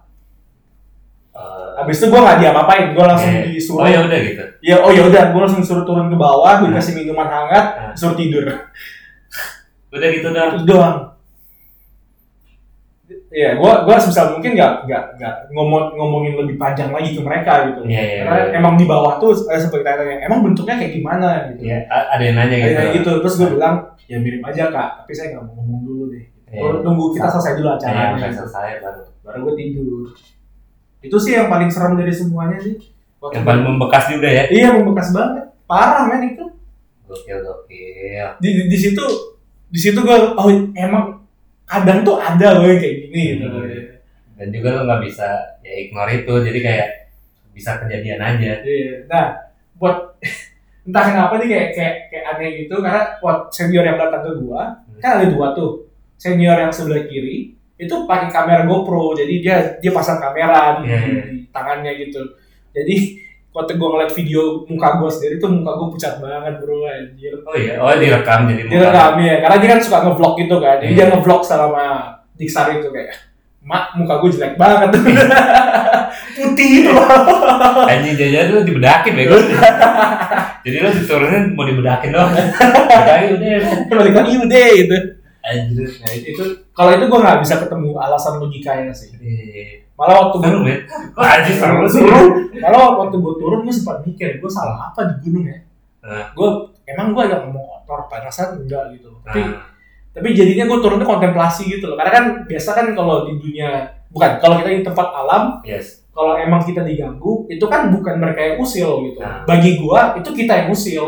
Eh, habis itu gue nggak diapa-apain gue langsung iya. disuruh Oh ya udah gitu. Ya, oh ya udah, gue langsung suruh turun ke bawah, gue Hmm. kasih minuman hangat, Hmm. suruh tidur. Udah gitu dah. Doang. Iya, gua gua sebisa mungkin nggak nggak nggak ngomong ngomongin lebih panjang lagi ke mereka gitu. Iya, iya, Karena iya. emang di bawah tuh eh, seperti tanya, emang bentuknya kayak gimana gitu. Iya, ada yang nanya gitu. Kayak gitu. Terus gue bilang, ya mirip aja kak, tapi saya nggak mau ngomong dulu deh. Iya. Gua Tunggu kita selesai dulu Iya, acaranya. gitu. selesai baru. Baru gue tidur. Itu sih yang paling serem dari semuanya sih. Waktu Yang paling membekas juga ya. Iya membekas banget, parah men itu. Gokil, gokil. Di, di, di situ di situ gue oh emang kadang tuh ada loh yang kayak gini gitu. Hmm. Dan juga lo nggak bisa ya ignore itu, jadi kayak bisa kejadian aja. Iya. Nah, buat entah kenapa nih kayak kayak kayak aneh gitu karena buat senior yang datang ke gua kan ada dua tuh senior yang sebelah kiri itu pakai kamera GoPro jadi dia dia pasang kamera di, di- iya. di tangannya gitu jadi waktu gua ngeliat video muka gua sendiri tuh muka gua pucat banget bro anjir Oh iya, oh direkam jadi dia rekam ya karena dia kan suka ngevlog gitu kan jadi Iya. dia ngevlog selama Diksar itu kayak mak muka gua jelek banget putih itu Anjing jajan lu dibedakin bego. jadi lo diturunin mau dibedakin doang. Bedakin udah. balik lagi udah gitu Anjir. Nah itu, itu kalau itu gue nggak bisa ketemu alasan logikanya sih. Eh, Malah waktu Seru men. Wah anjir seru sih. Malah waktu gue turun gue sempat mikir gue salah apa di gunung ya. Nah. Gue emang gue yang ngomong kotor padahal enggak gitu. Tapi Nah, tapi jadinya gue turun tuh kontemplasi gitu loh. Karena kan biasa kan kalau di dunia bukan kalau kita di tempat alam yes. kalau emang kita diganggu itu kan bukan mereka yang usil gitu. Nah. Bagi gue itu kita yang usil.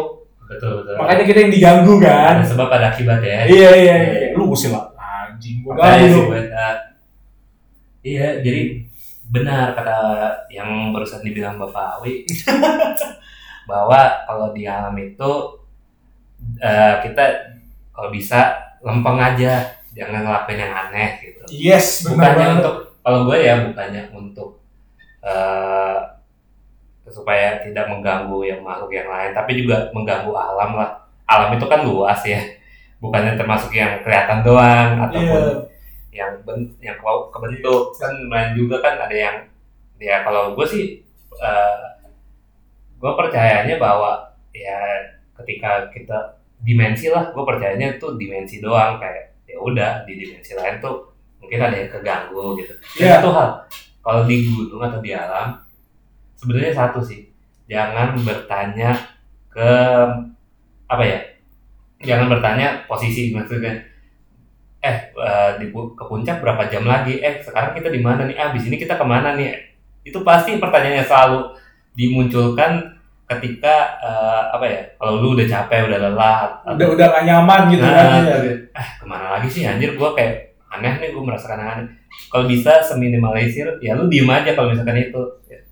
Betul betul. Makanya kita yang diganggu kan. ada sebab ada akibat ya. Iya iya iya. Lu usil lah. Anjing gue Makanya sih ganggu. buat ah, Iya, jadi benar kata yang barusan dibilang Bapak Awi bahwa kalau di alam itu eh, kita kalau bisa lempeng aja, jangan ngelakuin yang aneh gitu. Yes benar Bukannya banget. untuk kalau gue ya bukannya untuk eh, supaya tidak mengganggu yang makhluk yang lain, tapi juga mengganggu alam lah. Alam itu kan luas ya, bukannya termasuk yang kelihatan doang ataupun Iya. Yang ben, yang ke- kebentuk. Kan main juga kan ada yang ya kalau gue sih eh, gue percayanya bahwa ya ketika kita dimensi lah gue percayanya itu dimensi doang kayak ya udah di dimensi lain tuh mungkin ada yang keganggu gitu. Iya. satu hal kalau di gunung atau di alam sebenarnya satu sih jangan bertanya ke apa ya jangan bertanya posisi maksudnya eh eh, di ke puncak berapa jam lagi? Eh sekarang kita di mana nih? Ah di sini kita ke mana nih? Itu pasti pertanyaannya selalu dimunculkan ketika eh, apa ya kalau lu udah capek udah lelah udah udah gak nyaman gitu Nah, kan ya. ah ke mana lagi sih? Anjir gua kayak aneh nih gua merasakan aneh kalau bisa seminimalisir ya lu diem aja kalau misalkan itu.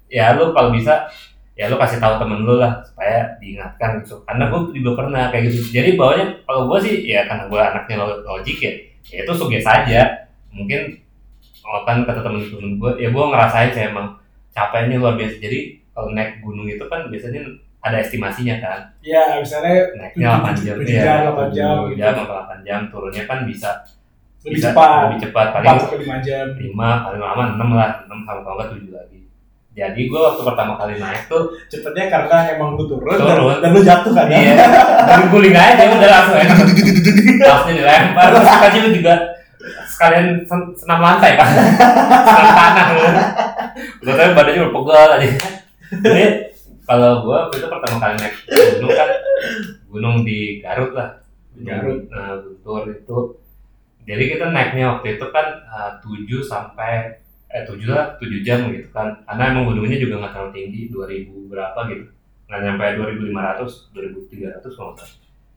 Ya lu kalau bisa ya lu kasih tahu temen lu lah supaya diingatkan gitu. Karena gue juga pernah kayak gitu. Jadi bawahnya kalau gue sih ya karena gue anaknya lo- logik ya ya itu suges saja mungkin kan kata temen-temen gue ya gue ngerasain saya emang capeknya luar biasa. Jadi kalau naik gunung itu kan biasanya ada estimasinya kan? Ya misalnya naiknya Tujuh- 8 jam. tujuh ya, jam, 8 jam, 7 gitu. jam atau 8 jam. Turunnya kan bisa lebih bisa cepat. lebih cepat. 4 paling sampai 5 jam. 5 paling lama 6 lah. 6 sama kalau nggak 7 lagi jadi gue waktu pertama kali naik tuh cepetnya karena emang lu turun, Turun. Dan, dan lu jatuh kan ya? iya. Dari guling aja udah langsung enak tasnya dilempar terus aja lu juga sekalian sen- senam lantai kan senam tanah. Lu udah tapi badannya udah pegal aja. Jadi kalau gue itu pertama kali naik gunung kan gunung di Garut lah. Garut. nah, Guntur itu. Jadi kita naiknya waktu itu kan uh, 7 sampai eh 7 lah 7 jam gitu kan. Karena emang gunungnya juga nggak terlalu tinggi 2000 berapa gitu. Nggak nyampe 2500 2300 kalau nggak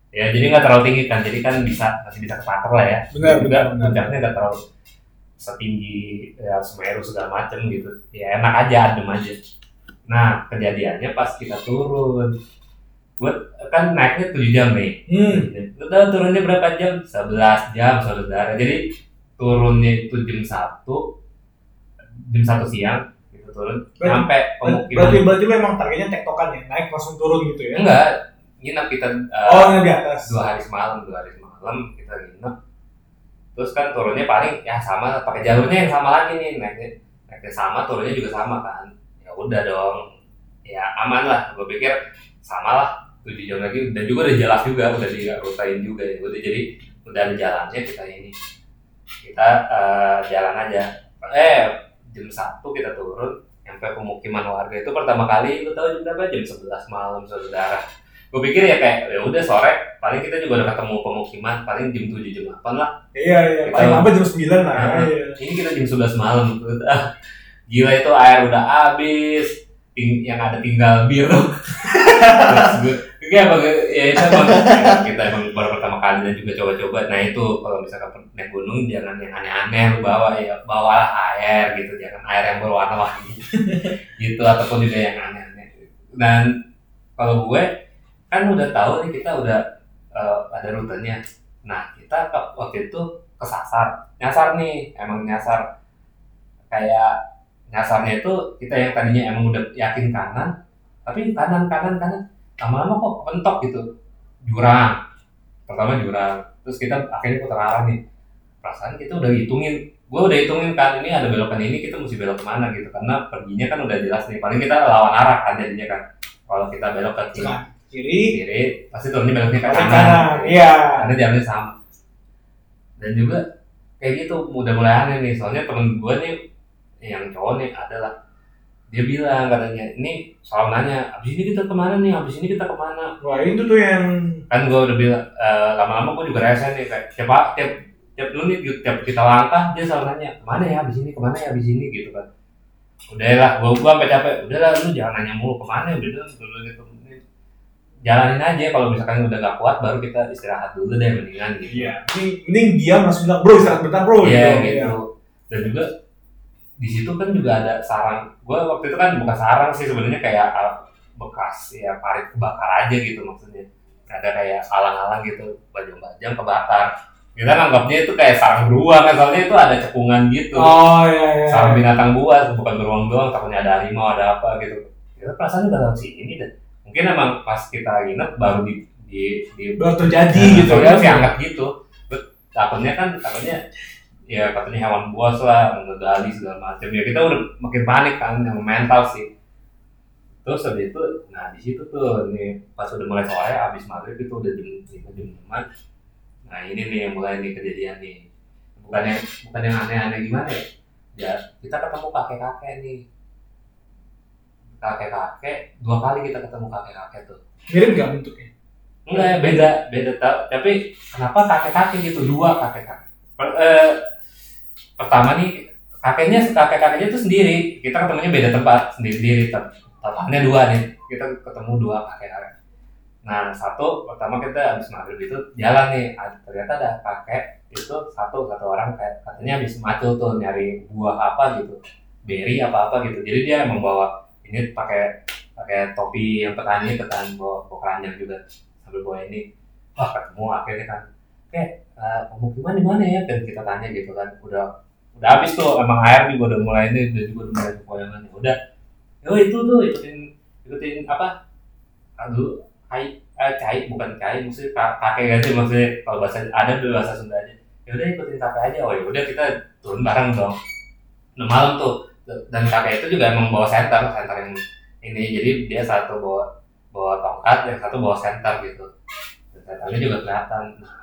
ya jadi nggak terlalu tinggi kan. Jadi kan bisa masih bisa kepaker lah ya. Benar, benar, puncaknya nggak terlalu setinggi ya Semeru segala macem gitu. Ya enak aja adem aja. Nah kejadiannya pas kita turun. Buat kan naiknya 7 jam nih. Hmm. Udah turunnya berapa jam? 11 jam saudara. Jadi turunnya itu jam 1 jam 1 siang gitu turun Berarti- sampai Berarti, pemukiman. berarti lu emang targetnya tektokan ya, naik langsung turun gitu ya? Enggak, nginep kita uh, Oh, di atas. dua hari semalam, dua hari semalam kita nginep. Terus kan turunnya paling ya sama pakai jalurnya yang sama lagi nih naiknya naiknya sama turunnya juga sama kan. Ya udah dong, ya aman lah. Gue pikir sama lah tujuh jam lagi dan juga udah jelas juga udah dirutain juga ya udah jadi udah ada jalannya kita ini kita eh, jalan aja eh jam satu kita turun sampai pemukiman warga itu pertama kali lu tahu jam berapa jam 11 malam saudara gue pikir ya kayak ya udah sore paling kita juga udah ketemu pemukiman paling jam 7 jam 8 lah Iya, iya. Kita- Paling lambat jam 9 lah. Nah, Iya. ini kita jam 11 malam gila itu air udah habis yang ada tinggal biru terus gue kayak emang ya itu emang ya, kita emang baru pertama kali dan juga coba-coba. Nah itu kalau misalkan naik gunung jangan yang aneh-aneh lu bawa ya bawalah air gitu. Jangan air yang berwarna-warni gitu ataupun juga yang aneh-aneh. Dan kalau gue kan udah tahu nih kita udah eh, ada rutenya. Nah kita waktu itu kesasar. Nyasar nih emang nyasar. Kayak nyasarnya itu kita yang tadinya emang udah yakin kanan tapi kanan kanan kanan lama-lama kok pentok gitu. Jurang. Pertama jurang. Terus kita akhirnya putar arah nih. Perasaan kita udah hitungin. Gue udah hitungin kan ini ada belokan ini kita mesti belok ke mana gitu. Karena perginya kan udah jelas nih. Paling kita lawan arah kan jadinya kan. Kalau kita belok ke kiri, kiri, kiri pasti turunnya beloknya ke ke kanan, kanan. Iya. karena jalannya sama. Dan juga kayak gitu udah mulai aneh nih. Soalnya temen gue nih yang cowok nih adalah dia bilang katanya ini soal nanya abis ini kita ke mana nih abis ini kita ke mana Wah, itu tuh yang kan gue udah bilang eh, lama-lama gue juga rese nih kayak tiap tiap tiap lu nih tiap kita langkah dia selalu nanya ke mana ya abis ini ke mana ya abis ini gitu kan udah lah gue gue sampai capek udah lah lu jangan nanya mulu ke mana udah dong dulu gitu jalanin aja kalau misalkan udah gak kuat baru kita istirahat dulu deh mendingan gitu Iya. Ini mending diam langsung bilang, "Bro, istirahat bentar, Bro." Iya Gitu. gitu. Dan juga di situ kan juga ada sarang. Gue waktu itu kan bukan sarang sih sebenarnya kayak bekas ya parit kebakar aja gitu maksudnya. Ada kayak alang-alang gitu, bajang-bajang kebakar. Kita nganggapnya itu kayak sarang beruang kan soalnya itu ada cekungan gitu. Oh, iya iya. Sarang binatang buas bukan beruang doang, takutnya ada harimau ada apa gitu. Kita perasaan udah lewat sini deh. Mungkin emang pas kita nginep baru di di, di Baru terjadi Nah, gitu ya. masih angkat gitu. Takutnya kan takutnya ya katanya hewan buas lah, ngegali segala macam. Ya kita udah makin panik kan, yang mental sih. Terus habis itu, nah di situ tuh nih pas udah mulai sore, abis maghrib itu udah jam lima jam enam. Nah ini nih yang mulai nih kejadian nih. Bukan yang bukan yang aneh-aneh gimana ya? Ya kita ketemu kakek-kakek nih. Kakek-kakek dua kali kita ketemu kakek-kakek tuh. Mirip nggak bentuknya? Enggak, beda, beda ta- tapi kenapa kakek-kakek gitu dua kakek-kakek? Eh, pertama nih kakeknya kakek-kakeknya itu sendiri, kita ketemunya beda tempat sendiri-sendiri, tep- tempatnya dua nih, kita ketemu dua kakek-kakek. Nah satu pertama kita habis maghrib itu jalan nih, ah, ternyata ada kakek itu satu satu orang kayak katanya habis macul tuh nyari buah apa gitu, berry apa apa gitu, jadi dia membawa ini pakai pakai topi yang petani petani bawa, bawa keranjang juga. Sambil bawa ini. Wah ketemu akhirnya kan. Oke eh, pemukiman di mana ya? Dan kita tanya gitu kan. Udah udah habis tuh emang air juga udah mulai ini udah juga udah mulai kepoyangan. Ya udah. Oh itu tuh ikutin ikutin apa? Aduh kai eh cai bukan cai maksudnya ka- kakek ganti maksudnya kalau bahasa ada dulu bahasa Sunda aja. Ya udah ikutin kakek aja. Oh ya udah kita turun bareng dong. Nah malam tuh. Dan kakek itu juga emang bawa senter senter yang ini. Jadi dia satu bawa bawa tongkat yang satu bawa senter gitu. Dan senternya juga kelihatan. Nah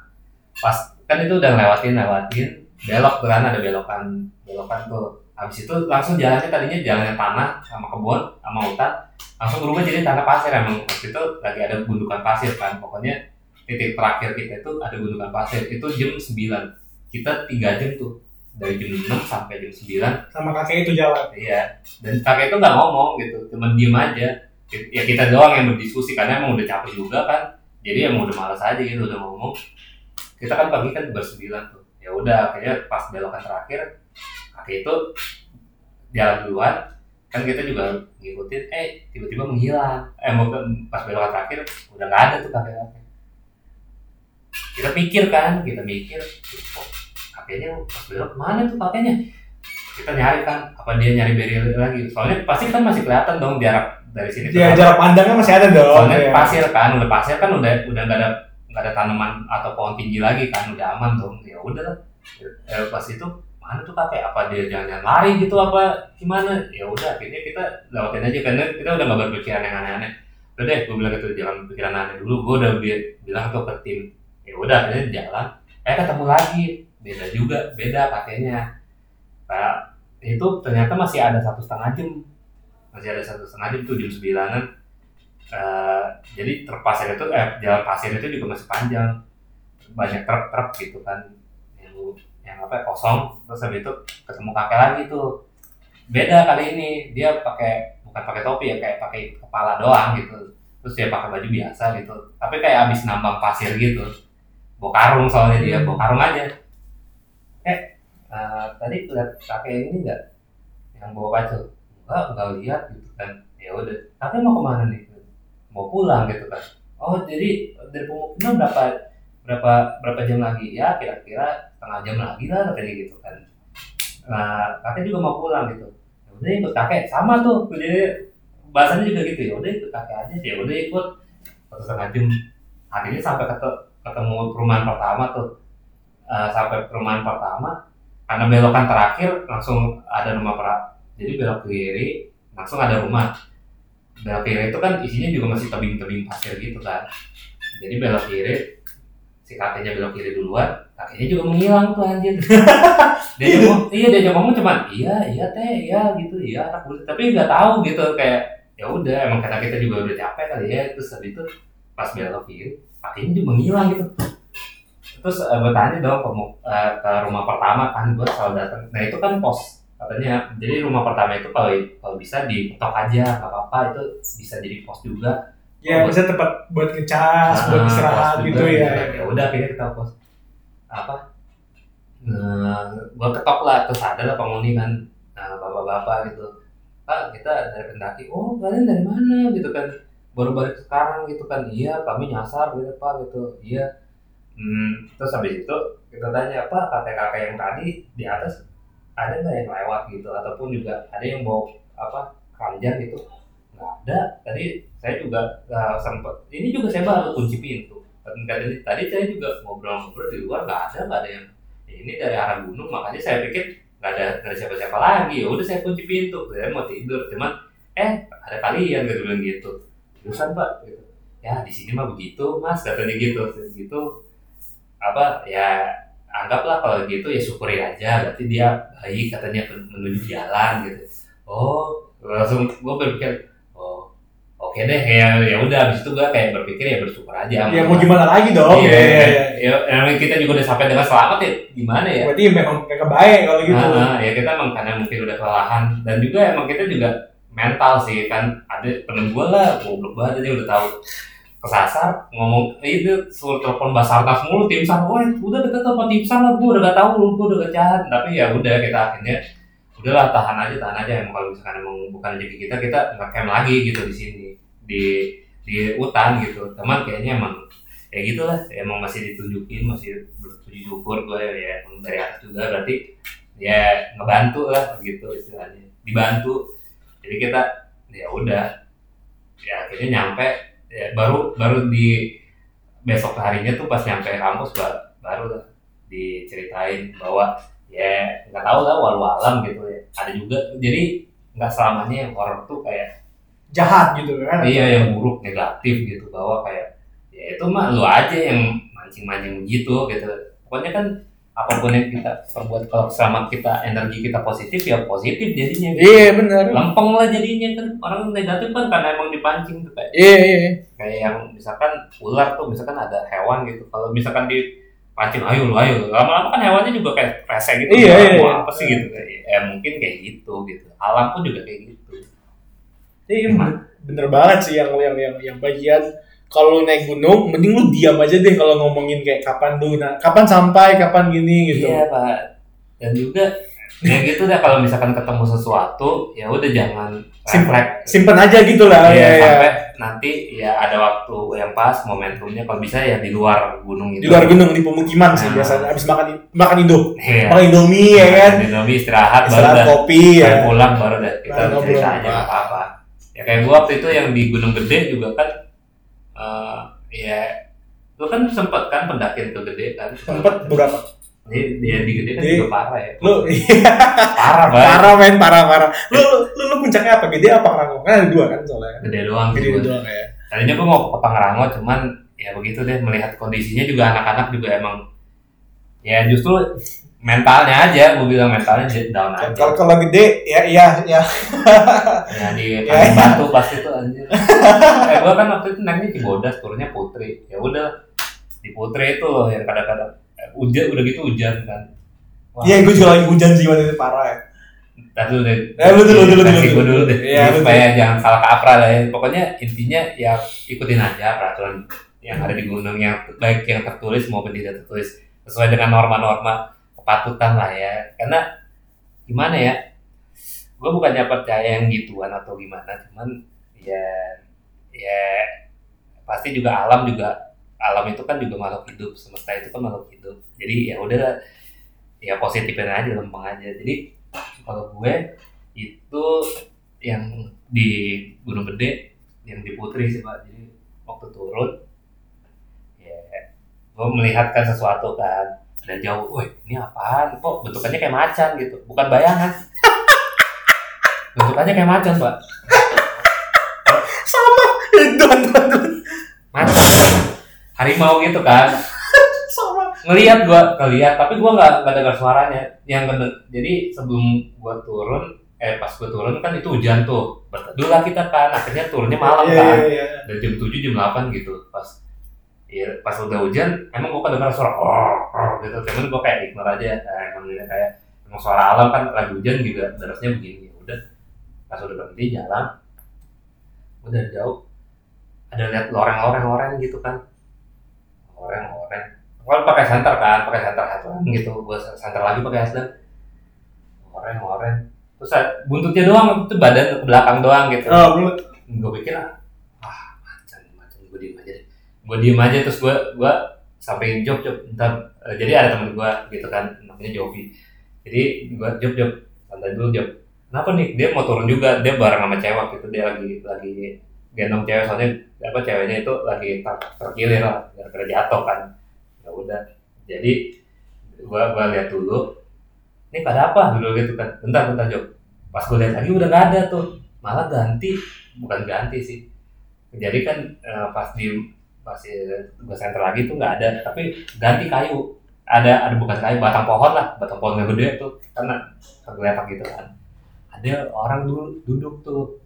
pas kan itu udah ngelewatin lewatin belok tuh kan ada belokan belokan tuh habis itu langsung jalannya tadinya jalannya tanah sama kebun sama hutan langsung berubah jadi tanah pasir emang waktu itu lagi ada gundukan pasir kan pokoknya titik terakhir kita itu ada gundukan pasir itu jam 9 kita tiga jam tuh dari jam 6 sampai jam 9 Sama kakek itu jalan. Iya. Dan kakek itu nggak ngomong gitu, cuma diem aja. Ya kita doang yang berdiskusi karena emang udah capek juga kan. Jadi emang udah malas aja gitu udah ngomong. Kita kan pagi kan bersembilan tuh. Ya udah akhirnya pas belokan terakhir kakek itu jalan duluan. Kan kita juga ngikutin eh tiba-tiba menghilang. Eh ke pas belokan terakhir udah nggak ada tuh kakek kakek kita pikir kan kita mikir kok kakeknya pas belok mana tuh kakeknya? Kita nyari kan apa dia nyari beri lagi? Soalnya pasti kan masih kelihatan dong jarak dari sini. Ya jarak pandangnya masih ada dong. soalnya ya. pasir kan udah pasir kan udah udah nggak ada nggak ada tanaman atau pohon tinggi lagi kan udah aman dong ya udah eh, pas itu mana tuh kakek apa dia jangan lari gitu apa gimana? Ya udah akhirnya kita lewatin aja karena kita udah nggak berpikiran yang aneh-aneh. Udah deh gue bilang gitu jangan pikiran aneh dulu. Gue udah bi- bilang tuh ke tim. Ya udah akhirnya jalan. Eh ketemu lagi. Beda juga beda kakeknya nah, itu ternyata masih ada satu setengah jam. Masih ada satu setengah jam tuh jam sembilanan Eh, jadi truk pasir itu eh jalan pasir itu juga masih panjang. Banyak truk-truk gitu kan yang yang apa kosong. Terus habis itu ketemu kakek lagi tuh. Beda kali ini dia pakai bukan pakai topi ya kayak pakai kepala doang gitu. Terus dia pakai baju biasa gitu. Tapi kayak abis nambang pasir gitu. Bawa karung soalnya dia bawa karung aja. Eh eh, tadi lihat kakek ini enggak yang bawa baju? Enggak enggak lihat gitu kan. Ya udah. Kakek mau ke mana nih mau pulang gitu kan. Oh jadi dari pemukiman berapa berapa berapa jam lagi? Ya kira-kira setengah jam lagi lah katanya gitu kan. Nah kakek juga mau pulang gitu. Ya udah ikut kakek. Sama tuh jadi bahasanya juga gitu ya. Udah ikut kakek aja ya udah ikut. Satu setengah jam. Akhirnya sampai ketemu, perumahan pertama tuh. Eh, sampai perumahan pertama karena belokan terakhir langsung ada rumah pra jadi belok kiri langsung ada rumah belok kiri itu kan isinya juga masih tebing-tebing pasir gitu kan. Jadi belok kiri si kakeknya belok kiri duluan kakeknya juga menghilang tuh anjir. Dia ngomong iya dia ngomong cuman iya iya teh iya gitu iya anak tapi nggak tahu gitu kayak ya udah emang kata kita juga udah capek kali ya terus habis itu pas belok kiri kakeknya juga menghilang gitu. Terus uh, gue tanya dong ke, eh, ke rumah pertama kan gue selalu datang. Nah itu kan pos katanya. Jadi rumah pertama itu kalau kalau bisa diketok aja nggak apa-apa itu bisa jadi pos juga. Ya bisa tempat buat ngecas, buat Ah, istirahat pos gitu juga, ya. ya udah akhirnya kita pos apa? Nah, gue ketok lah terus ada lah penghuni kan. Nah, bapak-bapak gitu. Pak kita dari pendaki. Oh kalian dari mana? Gitu kan. Baru balik sekarang gitu kan. Iya kami nyasar gitu pak gitu. Iya. Hmm, terus habis itu kita tanya apa kakek-kakek yang tadi di atas ada nggak yang lewat gitu? Ataupun juga ada yang bawa apa keranjang gitu? Nggak ada. Tadi saya juga nggak sempet ini juga saya baru kunci pintu. Tadi tadi saya juga ngobrol-ngobrol di luar nggak ada nggak ada yang ini dari arah gunung. Makanya saya pikir nggak ada ada siapa-siapa lagi. Ya udah saya kunci pintu saya mau tidur. Cuman eh ada kalian gitu bilang gitu. Terusan pak? Gitu. Ya di sini mah begitu mas katanya gitu. Gitu apa ya anggaplah kalau gitu ya syukuri aja berarti dia baik katanya menuju jalan gitu. Oh langsung gue berpikir oh oke deh ya ya udah habis itu gue kayak berpikir ya bersyukur aja. Ya mau gimana lagi dong? iya, Ya, ya, ya. ya, emang kita juga udah sampai dengan selamat ya? Gimana ya? Berarti memang kayak kebaik kalau gitu. Ah, ya kita emang karena mungkin udah kelelahan. Dan juga emang kita juga mental sih kan? Ada temen gue lah goblok banget aja udah tahu kesasar ngomong eh, itu suruh telepon basarnas mulu tim sar wah udah deket telepon tim sar lah gue udah gak tahu gue udah gak jahat tapi ya udah kita akhirnya udahlah tahan aja tahan aja emang kalau misalkan emang bukan rezeki kita kita nggak camp lagi gitu di sini di di hutan gitu. Teman kayaknya emang ya gitulah emang masih ditunjukin masih berpuji syukur gue ya emang dari atas juga berarti ya ngebantu lah gitu istilahnya dibantu. Jadi kita ya udah ya akhirnya nyampe ya baru baru di besok harinya tuh pas nyampe kampus ba- baru lah diceritain bahwa ya nggak tahu lah walau alam gitu ya ada juga jadi nggak selamanya yang horor tuh kayak Jahat gitu kan. iya yang buruk negatif gitu bahwa kayak ya itu mah lu aja yang mancing-mancing gitu gitu pokoknya kan apa pun yang kita perbuat kalau selama kita energi kita positif ya positif jadinya. Iya benar. lempeng lah jadinya kan. Orang negatif kan karena emang dipancing tuh kayak Iya iya. iya. kayak yang misalkan ular tuh misalkan ada hewan gitu. Kalau misalkan dipancing ayo lu ayo lama-lama kan hewannya juga kayak rese gitu. Iya, "Ah, iya, iya. apa sih? Gitu. Kayak ya mungkin kayak gitu gitu. Alam pun juga kayak gitu. Iya bener, bener banget sih yang yang yang yang bagian kalau lu naik gunung, mending lu diam aja deh kalau ngomongin kayak kapan lu, nah, kapan sampai, kapan gini gitu. Iya pak. Dan juga ya gitu deh kalau misalkan ketemu sesuatu ya udah jangan Simpen. Simpen aja gitu lah. Ya, ya, ya. sampai nanti ya ada waktu yang pas momentumnya kalau bisa ya di luar gunung Di itu. luar gunung di pemukiman sih Nah. biasanya abis makan makan indo, Iya. makan indomie ya kan, Di Indomie istirahat, baru istirahat dah. kopi Baru ya. pulang baru deh kita Baru ngobrol. cerita aja nggak apa-apa. Ya kayak gua waktu itu yang di Gunung Gede juga kan eh ya lu kan sempet kan pendakian ke Gede kan Sempet berapa? Jadi dia di Gede kan Jadi- juga parah ya Lu parah banget parah men, parah parah. Lu lu, lu, puncaknya apa? Gede apa Rango? Kan ada dua kan soalnya. Gede doang Gede gua. doang ya. tadinya gue mau ke Pangrango cuman ya begitu deh melihat kondisinya juga anak-anak juga emang ya justru mentalnya aja gue bilang mentalnya jet down aja Kalau kalau gede ya iya ya. ya di Ya, Kandang batu pasti tuh anjir eh gue kan waktu itu naiknya Cibodas turunnya Putri ya udah di Putri itu loh yang kadang-kadang eh, hujan udah gitu hujan kan Iya, gue juga lagi hujan sih waktu itu parah ya. Ntar dulu deh. Eh, betul, betul, betul, Versi betul. gue dulu deh. Iya, Jadi betul. supaya jangan salah kaprah lah ya. Pokoknya intinya ya ikutin aja peraturan yang ada di gunung yang baik yang tertulis maupun tidak tertulis sesuai dengan norma-norma kepatutan lah ya. Karena gimana ya? Gue bukannya percaya yang gituan atau gimana, cuman ya ya pasti juga alam juga alam itu kan juga makhluk hidup semesta itu kan makhluk hidup jadi ya udah ya positifin aja lempeng aja jadi kalau gue itu yang di Gunung Gede yang di Putri sih pak jadi waktu turun ya gue melihatkan sesuatu kan dan jauh, woi ini apaan? Kok bentukannya kayak macan gitu? Bukan bayangan. Bentukannya kayak macan pak. Don, don, don. macan. Harimau gitu kan. Sama. ngelihat gua ngelihat tapi gua nggak nggak dengar suaranya. Yang ngede- jadi sebelum gua turun eh pas gua turun kan itu hujan tuh. Berteduh lah kita kan akhirnya turunnya malam Iya, kan. iya, iya. dari jam 7 jam 8 gitu. Pas Iya, pas udah hujan, emang gua kan dengar suara oh, oh gitu, cuman gua kayak ignore aja, nah, emang kayak emang suara alam kan lagi hujan juga derasnya begini, ya udah pas udah berhenti jalan, udah jauh, ada lihat loreng-loreng-loreng gitu kan, loreng-loreng, gua pakai senter kan, pakai senter headlamp gitu, gua senter lagi pakai headlamp, loreng-loreng, terus buntutnya doang, itu badan ke belakang doang gitu. Oh, gue pikir ah ah, macan macan gue diem aja deh gue diem aja terus gue gue sampai job job ntar eh, jadi ada temen gue gitu kan namanya Jovi. Jadi gue job job santai dulu job kenapa nih? Dia mau turun juga dia bareng sama cewek gitu dia lagi lagi gendong cewek soalnya apa ceweknya itu lagi ter terkilir lah gara-gara jatuh kan. Ya udah jadi gue gue lihat dulu ini pada apa? Dulu gitu kan bentar bentar job pas gue lihat lagi udah gak ada tuh malah ganti. Bukan ganti sih. Jadi kan eh, pas di pas gue center lagi tuh nggak ada. Tapi ganti kayu. Ada ada bukan kayu batang pohon lah. Batang pohon yang gede tuh. Karena tergeletak gitu kan. Ada orang dulu duduk tuh.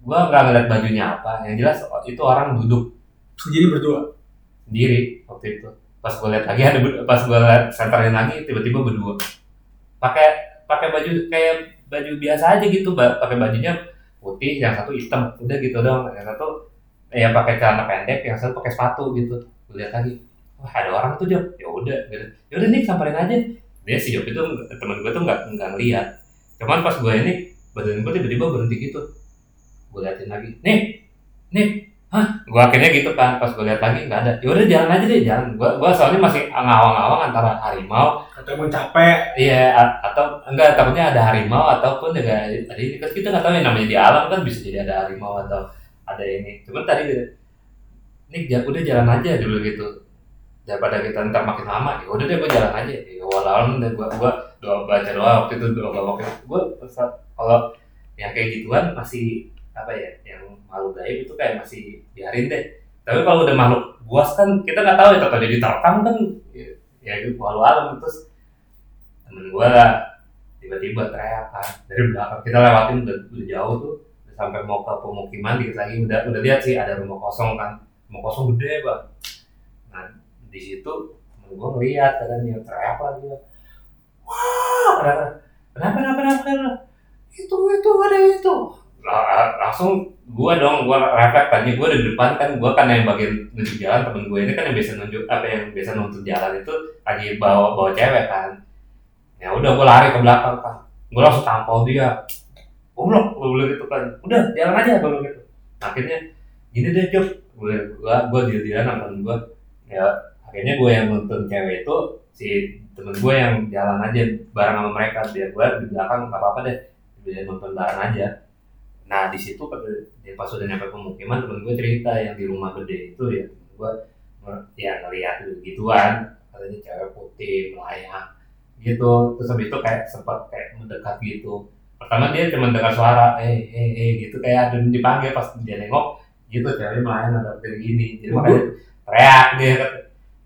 Gua nggak ngeliat bajunya apa. Yang jelas itu orang duduk. Sendiri berdua. sendiri waktu itu. Pas gue lihat lagi ada pas gue lihat centerin lagi tiba-tiba berdua. Pakai pakai baju kayak baju biasa aja gitu pakai bajunya putih yang satu hitam. Udah gitu dong yang satu eh, yang pakai celana pendek yang satu pakai sepatu gitu. Gue lihat lagi wah ada orang tuh Job ya udah gitu. Ya udah nih samperin aja. Dia si Job itu teman gue tuh nggak nggak ngeliat. Cuman pas gue ini badan gue tiba-tiba berhenti gitu. Gue liatin lagi nih nih hah? Gue akhirnya gitu kan pas gue lihat lagi nggak ada. Ya udah jalan aja deh jalan. Gue gue soalnya masih ngawang-ngawang antara harimau. Atau emang capek. iya atau enggak takutnya ada harimau ataupun juga ada ini. Kan kita nggak tahu yang namanya di alam kan bisa jadi ada harimau atau ada ini. Cuman tadi ini udah jalan aja dulu gitu. Daripada kita ntar makin lama. Ya udah deh gue jalan aja. Ya walau deh gue gue doa baca doa waktu itu doa waktu itu gue kalau yang kayak gituan masih apa ya yang makhluk gaib itu kayak masih biarin deh. Tapi kalau udah makhluk buas kan kita nggak tahu ya ternyata diterkam kan. Ya, ya itu walau alam. Terus temen gue tiba-tiba teriak kan dari belakang. Kita lewatin udah, udah jauh tuh. udah sampai mau ke pemukiman dikit lagi udah udah lihat sih ada rumah kosong kan. Rumah kosong gede bang. Nah di situ gue ngeliat katanya teriak lagi wah kenapa kenapa kenapa kenapa, itu itu ada itu. Langsung gua dong gua refleks tadi gua di depan kan gua kan yang bagian nunjuk jalan temen gue ini kan yang biasa nunjuk apa yang biasa nuntut jalan itu lagi bawa bawa cewek kan. Ya udah gua lari ke belakang kan gua langsung tampol dia goblok gua bilang gitu kan. Udah jalan aja gua bilang gitu. Akhirnya gini deh gua gua gua deal dealan sama temen gua. Ya akhirnya gua yang nuntun cewek itu si temen gue yang jalan aja bareng sama mereka. Biar gua di belakang nggak apa-apa deh. Biar nonton bareng aja. Nah di situ pas udah nyampe pemukiman temen gue cerita yang di rumah gede itu ya. Gue ya ngeliat gituan katanya cewek putih melayang gitu. Terus habis itu kayak sempat kayak mendekat gitu pertama dia cuma dengar suara eh eh eh gitu kayak ada dipanggil pas dia nengok gitu ceweknya melayang ada kayak gini jadi makanya teriak dia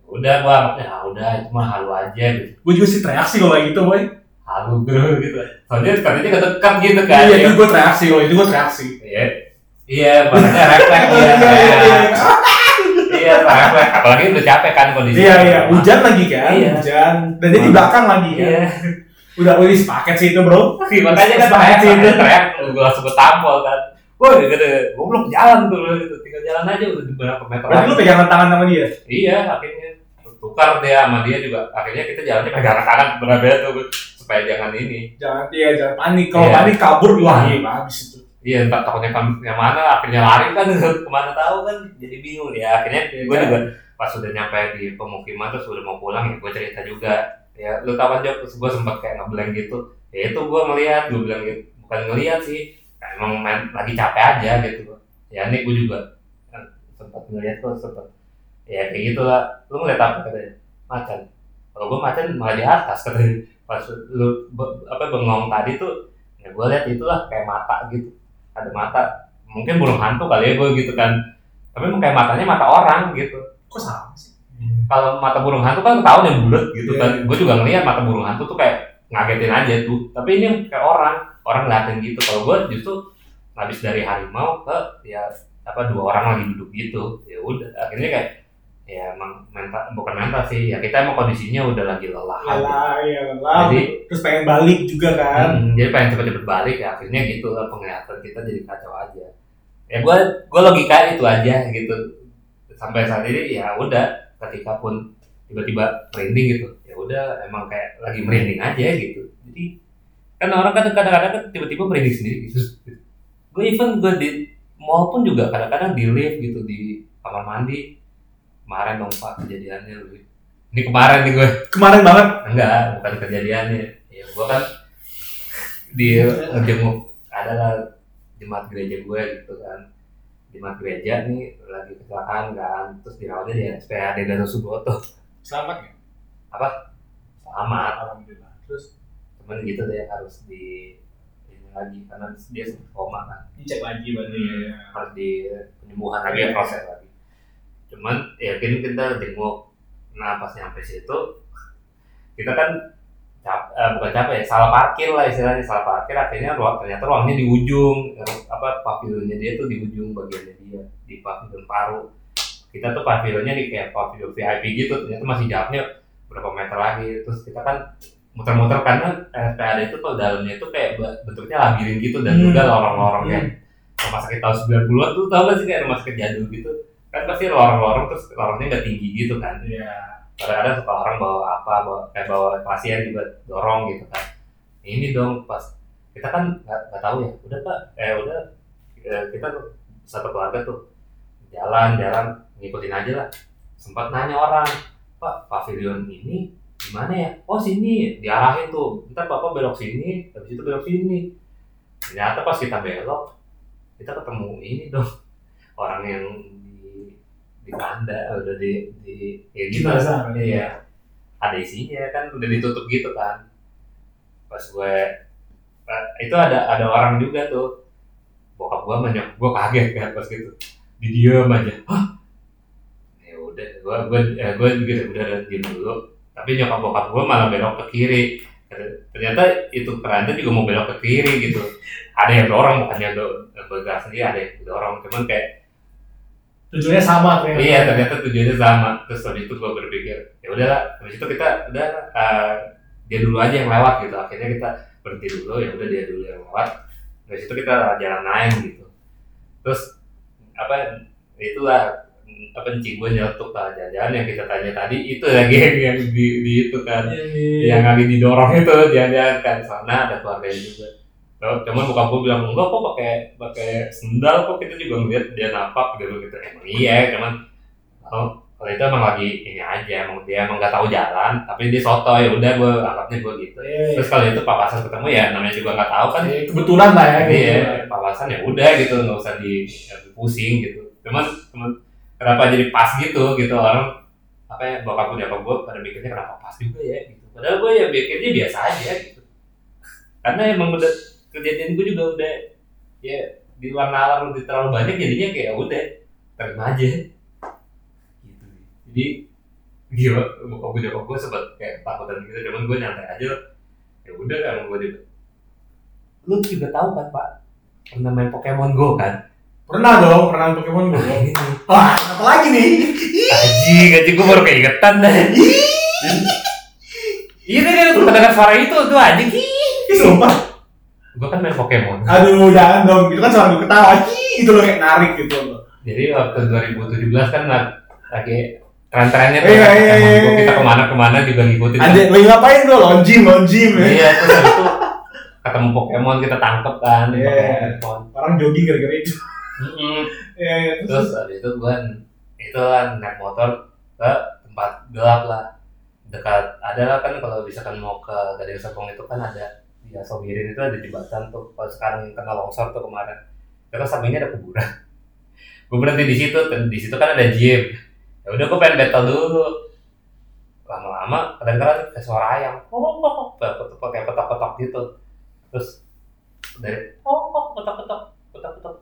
udah gua anggapnya ah udah itu mah halu aja gitu Gue juga sih teriak sih kalau kayak gitu, boy. halu bro gitu soalnya katanya nggak dekat gitu kan Iya, itu gue teriak sih, kalau itu gue teriak sih. iya iya makanya refleks ya Iya, iya, iya. iya refleks apalagi udah capek kan kondisi Iya, iya. Hujan lagi kan, Iya. hujan. Dan dia di belakang lagi kan. iya Udah, udah sepaket sih itu, bro. Iya, makanya kan Sepaket sih itu. teriak gue langsung ketampol kan Woi, gitu, gue belum jalan tuh, gitu. tinggal jalan aja udah beberapa meter Berarti lu lagi. pegangan tangan sama dia? Iya, akhirnya tukar dia sama dia juga. Akhirnya kita jalannya pegangan tangan benar-benar tuh supaya jangan ini. Jangan, iya, jangan panik. Kalau Iya. panik kabur, wah, iya, habis itu. Iya, entah takutnya yang mana, akhirnya lari kan ke mana tahu kan, jadi bingung ya. Akhirnya Iya, gue kan? juga pas udah nyampe di pemukiman terus udah mau pulang ya gue cerita juga. Ya, lu tahu terus gue sempet kayak ngeblank gitu. Ya itu gue ngeliat, gue bilang gitu, bukan ngeliat sih, kayak emang main, lagi capek aja gitu. Ya ini gue juga kan, sempet ngeliat kok sempet. Ya kayak gitulah. Lu ngeliat apa katanya? Macan. Kalau gue macan malah di atas katanya. Pas lu be- apa bengong tadi tuh ya gue lihat itulah kayak mata gitu. Ada mata mungkin burung hantu kali ya gue gitu kan. Tapi emang kayak matanya mata orang gitu. Kok sama sih? Kalau mata burung hantu kan tahu yang bulat gitu Iya. kan. gue juga ngeliat mata burung hantu tuh kayak ngagetin aja tuh. Tapi ini kayak orang orang ngeliatin gitu. Kalau gue justru habis dari harimau ke ya apa dua orang lagi duduk gitu. Ya udah akhirnya kayak ya emang mental bukan mental sih. Ya kita emang kondisinya udah lagi lelah Lelah, iya, lelah. Jadi- Terus pengen balik juga kan. Hmm, jadi pengen cepet-cepet balik. Ya akhirnya gitu lah penglihatan kita jadi kacau aja. Ya gue gue logika itu aja gitu. Sampai saat ini ya udah ketika pun tiba-tiba merinding gitu ya udah emang kayak lagi merinding aja gitu. Jadi kan orang kan kadang-kadang kan tiba-tiba merinding sendiri gitu. Gue even gue di mall pun juga kadang-kadang di lift gitu di kamar mandi kemarin dong pak kejadiannya lu ini kemarin nih gue. Kemarin banget. enggak bukan kejadiannya. Ya gua kan di jenguk adalah jemaat gereja gue gitu kan jemaat gereja nih lagi kecelakaan kan. Terus dirawatnya di SPAD Gatot Subroto Selamat ya? selamat. Alhamdulillah. Terus? Cuman gitu deh harus di ini lagi karena dia sempat koma kan. Dicek lagi berarti ya. harus di penyembuhan lagi ya proses lagi. Cuman ya kan kita jenguk. Nah pas nyampe situ kita kan cap, eh, bukan capek ya salah parkir lah istilahnya salah parkir akhirnya ruang ternyata ruangnya di ujung apa pavilionnya dia tuh di ujung bagiannya dia di pavilion paru. Kita tuh pavilionnya di kayak pavilion VIP gitu ternyata masih jaraknya berapa meter lagi. Terus kita kan muter-muter karena RSPAD itu kalau dalamnya itu kayak be- bentuknya labirin gitu dan Hmm. juga lorong-lorong kayak rumah sakit tahun 90-an tuh tau gak sih kayak rumah sakit jadul gitu? Kan pasti lorong-lorong terus lorongnya nggak tinggi gitu kan? Iya. Kadang-kadang suka orang bawa apa bawa kayak bawa pasien juga dorong gitu kan. Ini dong pas kita kan nggak tahu ya. Udah pak. Eh udah. Eh, kita satu keluarga tuh jalan jalan ngikutin aja lah. Sempat nanya orang pak pavilion ini gimana ya? Oh sini. Diarahin tuh. Ntar bapak belok sini habis itu belok sini. Ternyata pas kita belok kita ketemu ini dong. Orang yang di tanda udah di di ya gitu lah. Jenazah. iya. Ada isinya kan udah ditutup gitu kan. Pas gue eh, itu ada ada orang juga tuh. Bokap gue banyak gue kaget kan pas gitu. Di diem aja. Hah? Ya udah gue gue eh, gue gitu udah udah diem dulu. Tapi nyokap bokap gue malah belok ke kiri. Ternyata itu keranda juga mau belok ke kiri gitu. Ada yang dorong bukannya do bergerak sendiri ada yang dorong. Cuman kayak Tujuannya sama ternyata. Iya ternyata tujuannya sama. Terus habis itu gue berpikir ya udahlah. Habis itu kita udah eh, dia dulu aja yang lewat gitu. Akhirnya kita berhenti dulu ya udah dia dulu yang lewat. Habis itu kita jalan lain gitu. Terus apa itulah apa encik gue nyeletuk lah jalan yang kita tanya tadi itu lagi yang, yang di, di itu kan Iya, iya. yang lagi didorong itu jangan-jangan kan sana ada keluarganya juga Loh, cuman bukan gue bilang enggak kok pakai pakai sendal kok. Kita juga ngeliat dia napak gitu gitu emang iya cuman kalau kalau itu emang lagi ini aja emang dia emang nggak tahu jalan tapi dia soto ya udah gue anggapnya gue gitu. Iya, iya. terus kalau itu papasan ketemu ya namanya juga nggak tahu kan. Iya, kebetulan lah ya. jadi ya kebetulan. papasan ya udah gitu nggak usah di ya, pusing gitu. Cuman cuman kenapa jadi pas gitu gitu. Orang apa ya bokap gue apa gue pada mikirnya kenapa pas juga ya gitu. Padahal gue ya mikirnya biasa aja gitu. Karena emang udah kejadian gue juga udah ya di luar nalar udah terlalu banyak jadinya kayak ya udah terima aja gitu jadi gila bokap gue nyokap gue sempet kayak takutan gitu cuman gue nyantai aja ya udah kan gue juga lu juga tahu kan pak pernah main Pokemon Go kan Pernah dong, pernah main Pokemon Go. Ini Wah, apa lagi nih? Gaji, gaji gue baru keingetan dah. Iya deh, tuh mendengar suara itu tuh. Ih, sumpah. Gue kan main Pokemon. Aduh, jangan dong. Itu kan suara gue ketawa. Ih, itu loh kayak narik gitu loh. Jadi waktu 2017 kan lag- lagi tren-trennya tuh Iya, iya, Pokemon iya, Go. iya. kita ke mana-kemana juga ngikutin. kan. Ada, lagi ngapain bro? Lonjim, lonjim ya. Iya, terus itu ketemu Pokemon kita tangkep kan Iya. Orang jogging gara-gara itu. Iya, iya. Terus habis itu gue itu kan naik motor ke tempat gelap lah dekat ada lah kan kalau misalkan mau ke Gading Serpong itu kan ada di Asobirin itu ada jembatan tuh kalau sekarang kena longsor tuh kemarin. Terus sampingnya ada kuburan. Gue berhenti di situ di situ kan ada gym. Ya udah gue pengen battle dulu. Lama-lama kedengeran kayak suara ayam. Oh oh oh kayak petok-petok gitu. Terus dari oh oh petok-petok petok-petok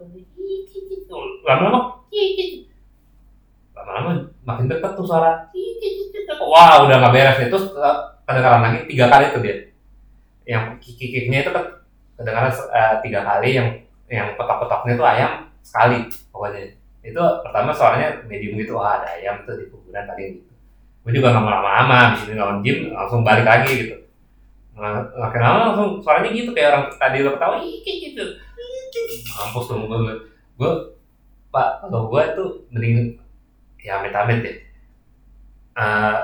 lama-lama lama-lama makin deket tuh suara. Wah udah nggak beres nih terus eh, kedengaran lagi tiga kali tuh dia yang kikiknya itu kedengaran eh, tiga kali yang yang petok-petoknya tuh ayam sekali pokoknya. Itu pertama suaranya medium gitu wah ada ayam tuh di kuburan kali gitu gue juga nggak mau lama-lama di sini lawan gym langsung balik lagi gitu. Nah, makin lama langsung suaranya gitu kayak orang tadi lo ketawa "Ih, kayak gitu. Mampus dong gue gue pak kalau gue tuh mending ya amit-amit ya Eh,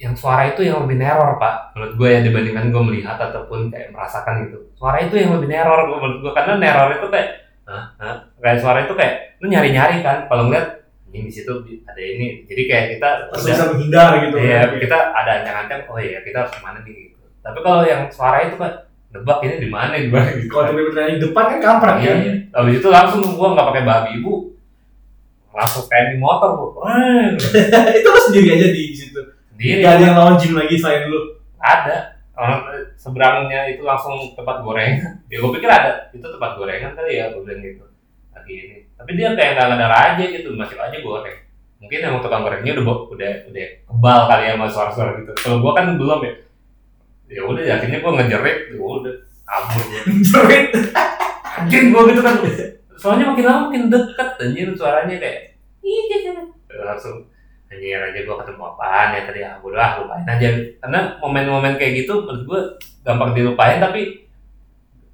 yang suara itu yang lebih neror pak menurut gue ya dibandingkan gue melihat ataupun kayak merasakan gitu suara itu yang lebih neror gue menurut gue karena neror itu kayak Hah? Hah? kayak suara itu kayak lu nyari-nyari kan kalau ngeliat ini di situ ada ini jadi kayak kita Langsung udah bisa menghindar gitu. Iya, kan. kita ada ancang-ancang, oh iya kita harus ke mana nih gitu. Tapi kalau yang suara itu kan nebak ini di mana di mana gitu. Kalau tiba-tiba ternyata di depan kan kampret Iya, kan. iya. Habis itu langsung gua nggak pakai babi ibu, langsung kayak di motor bu. Wah, itu lo sendiri aja di situ. Sendiri Gak ada yang lawan gym lagi selain lu. ada. Orang seberangnya itu langsung tempat gorengan. Ya gue pikir ada, itu tempat gorengan kali ya, gue bilang gitu. Lagi ini. Tapi dia kayak nggak ada aja gitu, masih aja goreng. Mungkin emang tukang gorengnya udah udah udah kebal kali ya sama suara-suara gitu. Kalau gua kan belum ya. Ya udah, akhirnya gua ngejerit, ya udah kabur gua. Jerit. Anjing gua gitu kan. Soalnya makin lama makin dekat anjir suaranya kayak "Ih, gitu." langsung anjir aja gua ketemu apaan ya tadi? Ah udah lupain aja. Karena momen-momen kayak gitu menurut gua gampang dilupain tapi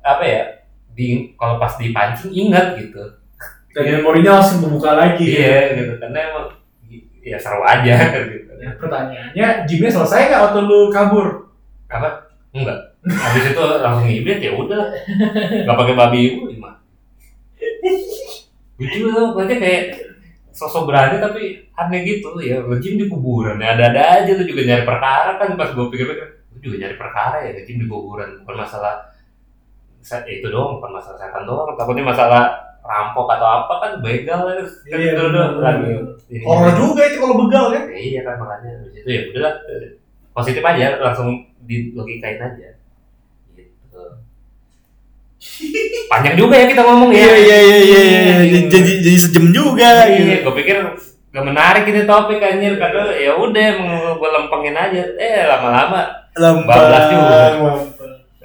apa ya di kalau pas dipancing ingat gitu. Dan memorinya langsung kebuka lagi. iya gitu. Karena emang ya seru aja gitu. Nah, pertanyaannya, gymnya selesai nggak waktu lu kabur? apa? Enggak. Habis itu langsung ibet ya udah nggak pakai babi ibu gimana lucu tuh berarti kayak sosok berani tapi aneh gitu ya ngejim di kuburan ya ada ada aja tuh juga nyari perkara kan pas gue pikir-pikir gue juga nyari perkara ya ngejim di kuburan bukan masalah se- itu doang bukan masalah setan doang takutnya masalah rampok atau apa kan begal kan Iya, itu doang. ini Horor juga itu kalau begal kan? Ya, iya kan makanya. Itu ya udahlah eh, positif aja langsung di logikain aja panjang juga ya kita ngomong ya iya iya. Jadi jadi sejam juga. gitu. iya gue pikir gak menarik ini topik anjir karena ya udah gue lempengin aja eh lama-lama Bablas juga.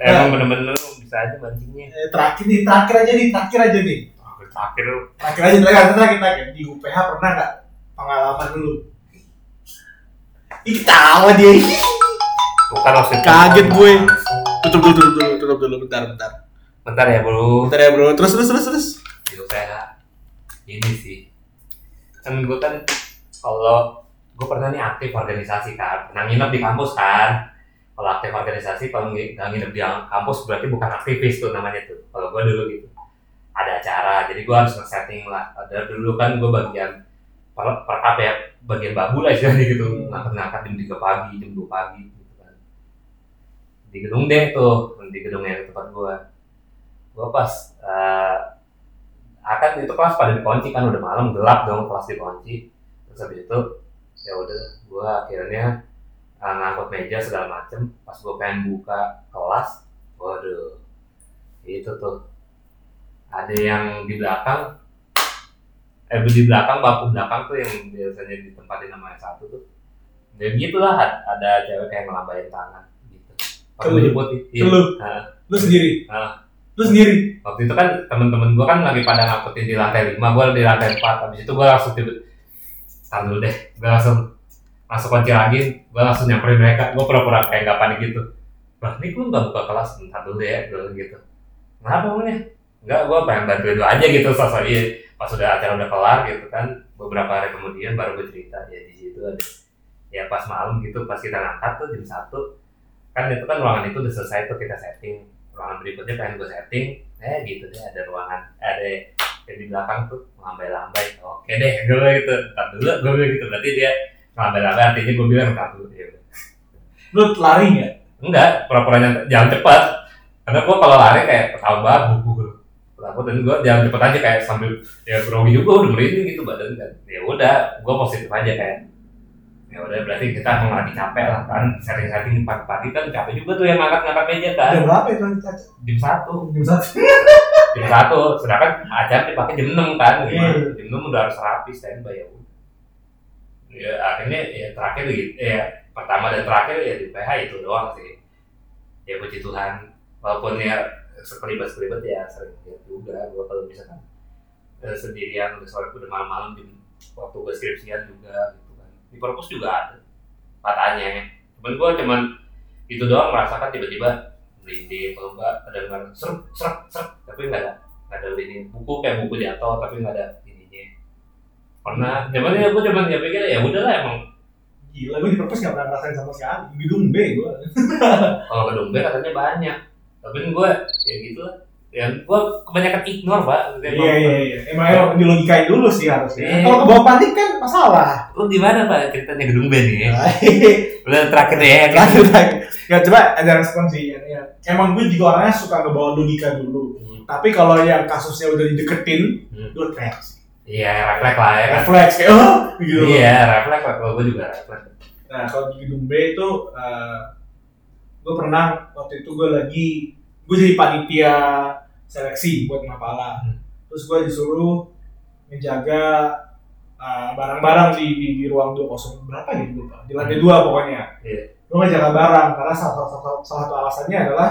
Emang bener-bener bisa aja mancingnya Eh, terakhir nih, terakhir aja nih, terakhir aja nih. terakhir Terakhir aja, terakhir, terakhir, terakhir. Di UPH pernah nggak pengalaman lu? Ih, ketawa dia. itu Kaget gue. Tutup dulu, tutup dulu, tutup dulu, bentar, bentar. Bentar ya bro. Bentar ya bro, terus, terus, terus, terus. itu kayak ini sih. Kan gue kan kalau gue pernah nih aktif organisasi kan. Pernah nginep di kampus kan. Kalau aktif organisasi kalau nggak nginep di kampus berarti bukan aktivis tuh namanya tuh. Kalau gue dulu gitu. Ada acara jadi gue harus nge-setting lah. Ada dulu kan gue bagian per, perkap ya bagian babu lah istilahnya gitu. Hmm. ngangkat-ngangkat jam 3 pagi jam 2 pagi gitu kan. Di gedung deh tuh di gedung yang tempat gue gue pas eh, akan itu kelas pada dikunci kan udah malam gelap dong kelas dikunci. Terus habis itu ya udah gue akhirnya eh, ngangkut meja segala macem. Pas gue pengen buka kelas waduh itu tuh. Ada yang di belakang eh di belakang bangku belakang tuh yang biasanya ditempatin sama yang satu tuh. Ya gitulah ad- ada cewek kayak ngelambain tangan gitu. Pakai Ke baju putih Ke lu? Lu sendiri? Ah. Lu sendiri? waktu itu kan temen-temen gue kan lagi pada ngangkutin di lantai lima gue di lantai empat. Habis itu gue langsung tiba Tar dulu deh gue langsung masuk kunci lagi gue langsung nyamperin mereka. Gue pura-pura kayak gak panik gitu. Lah ini gue gak buka kelas bentar dulu ya bilang gitu. Kenapa emangnya? Enggak gue pengen bantuin lu aja gitu sosok iya. Pas udah acara udah kelar gitu kan beberapa hari kemudian baru gue cerita ya di situ ada ya pas malam gitu pas kita ngangkat tuh jam satu. Kan itu kan ruangan itu udah selesai tuh kita setting ruangan berikutnya pengen gue setting. Eh gitu deh ada ruangan ada yang di belakang tuh lambai-lambai oke deh gue gitu. Ntar dulu gue bilang gitu. Berarti dia lambai-lambai artinya gue bilang ntar dulu. Ya. Lu lari nggak? enggak pura-pura nyant- jalan cepat karena gue kalau lari kayak ketawa banget buku takut dan gue jalan cepet aja kayak sambil ya grogi juga udah merinding gitu badan kan. Ya udah gue positif aja kayak ya udah berarti kita emang lagi capek lah kan setting-setting pagi-pagi kan capek juga tuh yang ngangkat-ngangkat meja kan Jam berapa itu? jam satu Jam satu. jam satu sedangkan acara dipakai jam enam kan? Iya. jam enam udah harus rapi standby ya ya akhirnya ya terakhir gitu ya pertama dan terakhir ya di PH itu doang sih ya puji Tuhan walaupun ya sekelibet ya sering lihat juga gua kalau misalkan eh, sendirian udah sore udah malam-malam di waktu gue skripsian juga gitu di perpus juga ada. Katanya cuman gua cuman itu doang merasakan tiba-tiba merinding kalau enggak ada dengar serem serem serem. Tapi nggak ada nggak ada ini buku kayak buku jatuh tapi nggak ada ininya. Pernah. Cuman ya gue cuman ya pikir ya udahlah emang. Gila, gue di perpus nggak pernah ngerasain sama sekali. Gedung B gue. kalau gedung B katanya banyak. Tapi gue ya gitu lah ya gue kebanyakan ignore pak Iya iya iya. Emang emang dilogikain dulu sih harusnya. Iya. Kalau ke bawah panik kan masalah. lu di mana pak ceritanya gedung B nih Nah, udah terakhir deh ya kan ya coba ada respon sih. Ya, ya. Emang gue juga orangnya suka ngebawa logika dulu. Hmm, Tapi kalau yang kasusnya udah dideketin, Hmm. gue teriak sih. iya refleks lah ya kan Refleks kayak oh gitu. iya refleks lah kalau gue juga refleks Nah kalau di gedung B itu eh, gue pernah waktu itu gue lagi gue jadi panitia seleksi buat Mapala. Hmm. Terus gue disuruh menjaga eh, barang-barang di, di, di ruang 20 berapa gitu lupa. Di lantai dua pokoknya. Iya. Gue ngejaga barang karena salah, salah, salah, salah satu alasannya adalah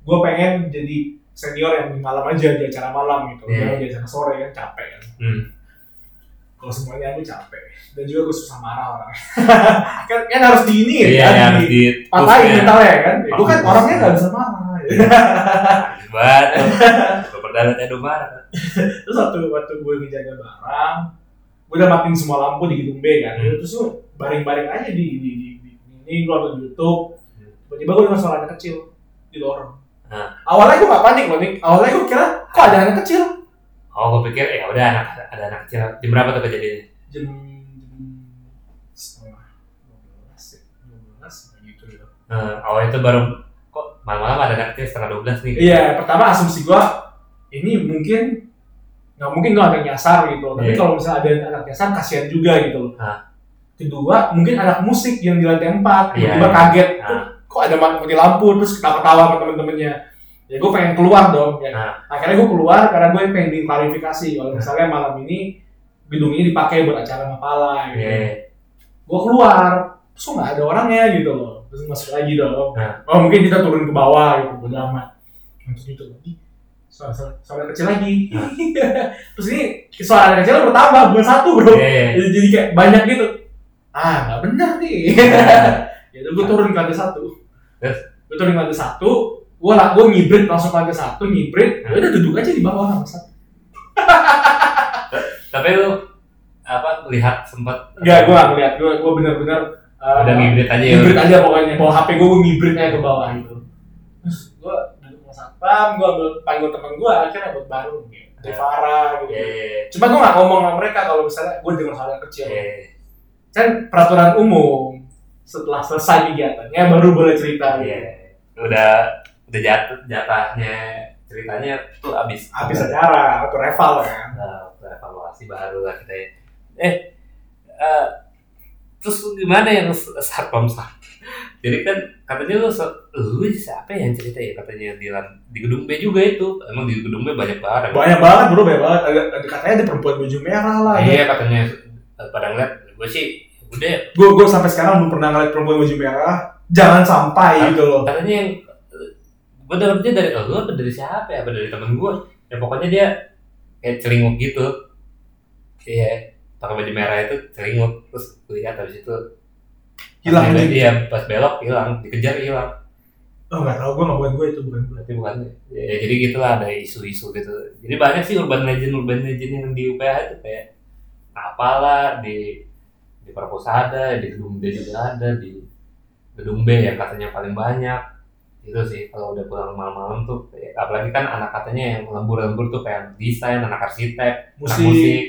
gue pengen jadi senior yang di malam aja di acara malam gitu. Iya. Jangan di acara sore kan capek kan. hmm. Kalau semuanya aku capek dan juga gue susah marah orang. kan, kan harus di ini iya kan, ya di- harus di patahin mentalnya kan gue kan orangnya nggak bisa marah banget. Edo marah terus waktu waktu gue ngejaga barang gue udah matiin semua lampu di gedung B kan. Hmm. terus gue baring-baring aja di di di, di ini gue nonton YouTube. Hmm. tiba-tiba gue dengar suara anak kecil di lorong. Nah. awalnya gue gak panik loh nih awalnya gue kira kok ada anak kecil? Oh gue pikir ya udah anak ada anak kecil. Jam berapa tuh kejadiannya? Jam setengah dua belas ya. Dua belas gitu ya Nah, awal itu baru malam-malam ada anak kecil setengah dua belas nih Iya, pertama asumsi gua ini mungkin nggak mungkin lo ada yang nyasar gitu. Tapi Iya. kalau misalnya ada anak nyasar kasihan juga gitu loh. Kedua, mungkin anak musik yang di lantai empat Iya, tiba-tiba iya. kaget. Ah. Kok ada mati lampu terus ketawa-ketawa sama temen-temennya. Ya gue pengen keluar dong. Ya. Ah. Akhirnya gue keluar karena gue pengen diklarifikasi kalau misalnya malam ini gedung ini dipakai buat acara mapala gitu. Iya. Gue keluar, terus nggak ada orangnya gitu loh. Terus masuk lagi dong. Nah. Oh mungkin kita turun ke bawah gitu, bodo amat. Terus gitu lagi. Suara, suara kecil lagi. Nah. Terus ini suara anak kecil bertambah, bukan satu bro. Iya. Jadi, jadi kayak banyak gitu. Ah nggak bener nih. ya udah gue turun ke lantai satu. Terus? Gue turun ke lantai satu. Gue lah, gue ngibrit langsung ke lantai satu, ngibrit. Nah. Ya udah duduk aja di bawah sama satu. Tapi lu apa lihat sempat Enggak, gue nggak ngeliat. Gue gue bener-bener uh, udah ngibrit aja ya. ngibrit aja pokoknya. Bawa HP gue, gue ngibrit aja ke bawah gitu. Terus gue duduk sama satpam, gue ambil panggil teman gue, akhirnya buat baru gitu. Devara gitu. Iya. iya, Cuma gue gak ngomong sama mereka kalau misalnya gue dengar hal yang kecil. Iya. Kan peraturan umum setelah selesai kegiatannya baru boleh cerita. Iya. Gitu. Udah udah jatuh jatahnya ceritanya tuh abis. Habis acara atau reval kan. Nah, evaluasi baru lah kita. ya. Eh, eh, terus lu gimana yang satpam sah? Jadi kan katanya lu lu siapa yang cerita ya? Katanya di di gedung B juga itu. Emang di gedung B banyak banget. Banyak banget bro, banyak banget. Ada, katanya ada perempuan baju merah lah. ada- Iya katanya. Eh, pada ngeliat gue sih udah. Gue gue sampai sekarang belum pernah ngeliat perempuan baju merah. Jangan sampai gitu loh. katanya yang gue dapetnya dari lo apa dari siapa ya? Apa dari temen gue ya pokoknya dia kayak celinguk gitu. Iya pakai baju merah itu celinguk terus lihat habis itu hilang gitu dia pas belok hilang dikejar hilang. Oh nggak tahu gue nggak bukan gue itu bukan gue berarti bukan ya, ya, jadi gitulah ada isu-isu gitu. Jadi banyak sih urban legend urban legend yang di UPH itu kayak apalah di di Perpus ada di gedung D juga ada di gedung B yang katanya paling banyak. Itu sih kalau udah pulang malam-malam tuh kayak- apalagi kan anak katanya yang lembur-lembur tuh kayak desain anak arsitek anak Musik.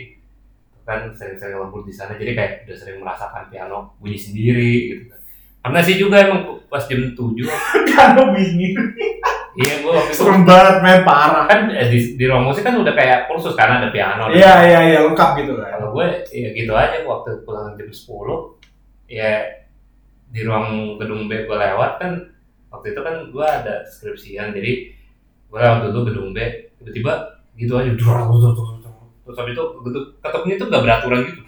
Kan sering-sering lembur di sana jadi kayak udah sering merasakan piano bunyi sendiri gitu kan. Karena sih juga emang pas jam 7 karena bingung iya gue waktu itu serem banget men parah. Kan eh, di, di ruang musik kan udah kayak kursus karena ada piano. Iya iya iya lengkap gitu kan. Kalau gue ya gitu aja waktu pulang jam 10 ya di ruang gedung B gue lewat kan waktu itu kan gue ada skripsian jadi gue lewat dulu gedung B tiba-tiba gitu aja terus habis itu gitu, ketepnya itu gak beraturan gitu.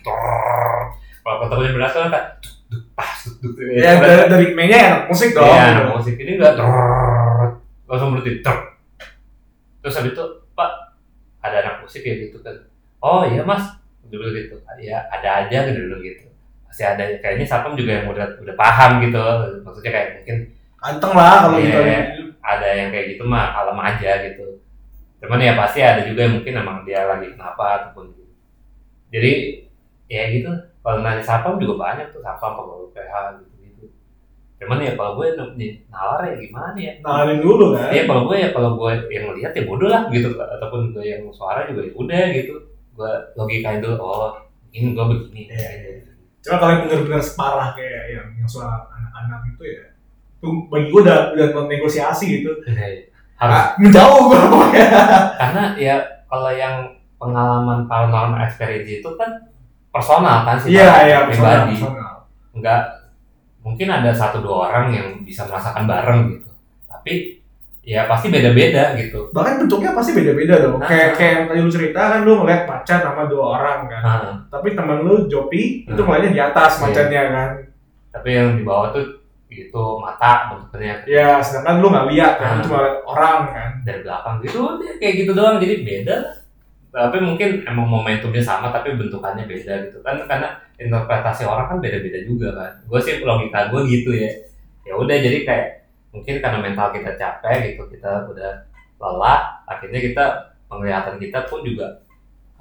Kalau ketepnya beraturan kan duk, pas duk, ya dari, dari mainnya enak musik dong Iya, gitu. anak musik. Ini Trrrr. langsung berhenti terus habis itu pak ada anak musik ya? Gitu kan. Oh iya mas. Dulu gitu. Ya ada aja dulu gitu. Masih ada. Kayaknya satpam juga yang udah udah paham gitu. Maksudnya kayak mungkin Anteng lah kalau Iya. gitu. ada yang kayak gitu mah kalem aja gitu cuman ya pasti ada juga yang mungkin emang dia lagi kenapa ataupun gitu. Jadi ya gitu. Kalau nanya satpam juga banyak tuh. Satpam pegawai PH gitu gitu cuman ya kalau gue nih nalar ya gimana ya? Nalin dulu kan? Iya kalau gue ya kalau gue yang melihat ya bodoh lah gitu. Ataupun gue yang suara juga ya udah gitu. Gue logikain dulu oh ini gue begini. Iya, iya. cuma kalau yang bener-bener separah kayak yang yang suara anak-anak itu ya itu bagi gue udah udah negosiasi gitu harus. Ah, menjauh gue pokoknya. Karena ya kalau yang pengalaman paranormal experience itu kan personal kan sih iya iya personal, pribadi. personal. nggak mungkin ada satu dua orang yang bisa merasakan bareng gitu. Tapi ya pasti beda-beda gitu. Bahkan bentuknya pasti beda-beda dong. Nah. kayak kayak yang tadi lu cerita kan lu ngeliat macan sama dua orang kan. Nah, tapi temen lu Jopi itu Hmm. ngeliatnya di atas Iya. macannya kan. Tapi yang di bawah tuh gitu mata bentuknya. Ya sedangkan lu nggak lihat kan Hmm. cuma orang kan. Dari belakang gitu dia kayak gitu doang jadi beda. Tapi mungkin emang momentumnya sama tapi bentukannya beda gitu. Kan karena interpretasi orang kan beda-beda juga kan. Gue sih logika gue gitu ya. Ya udah jadi kayak mungkin karena mental kita capek gitu kita udah lelah akhirnya kita penglihatan kita pun juga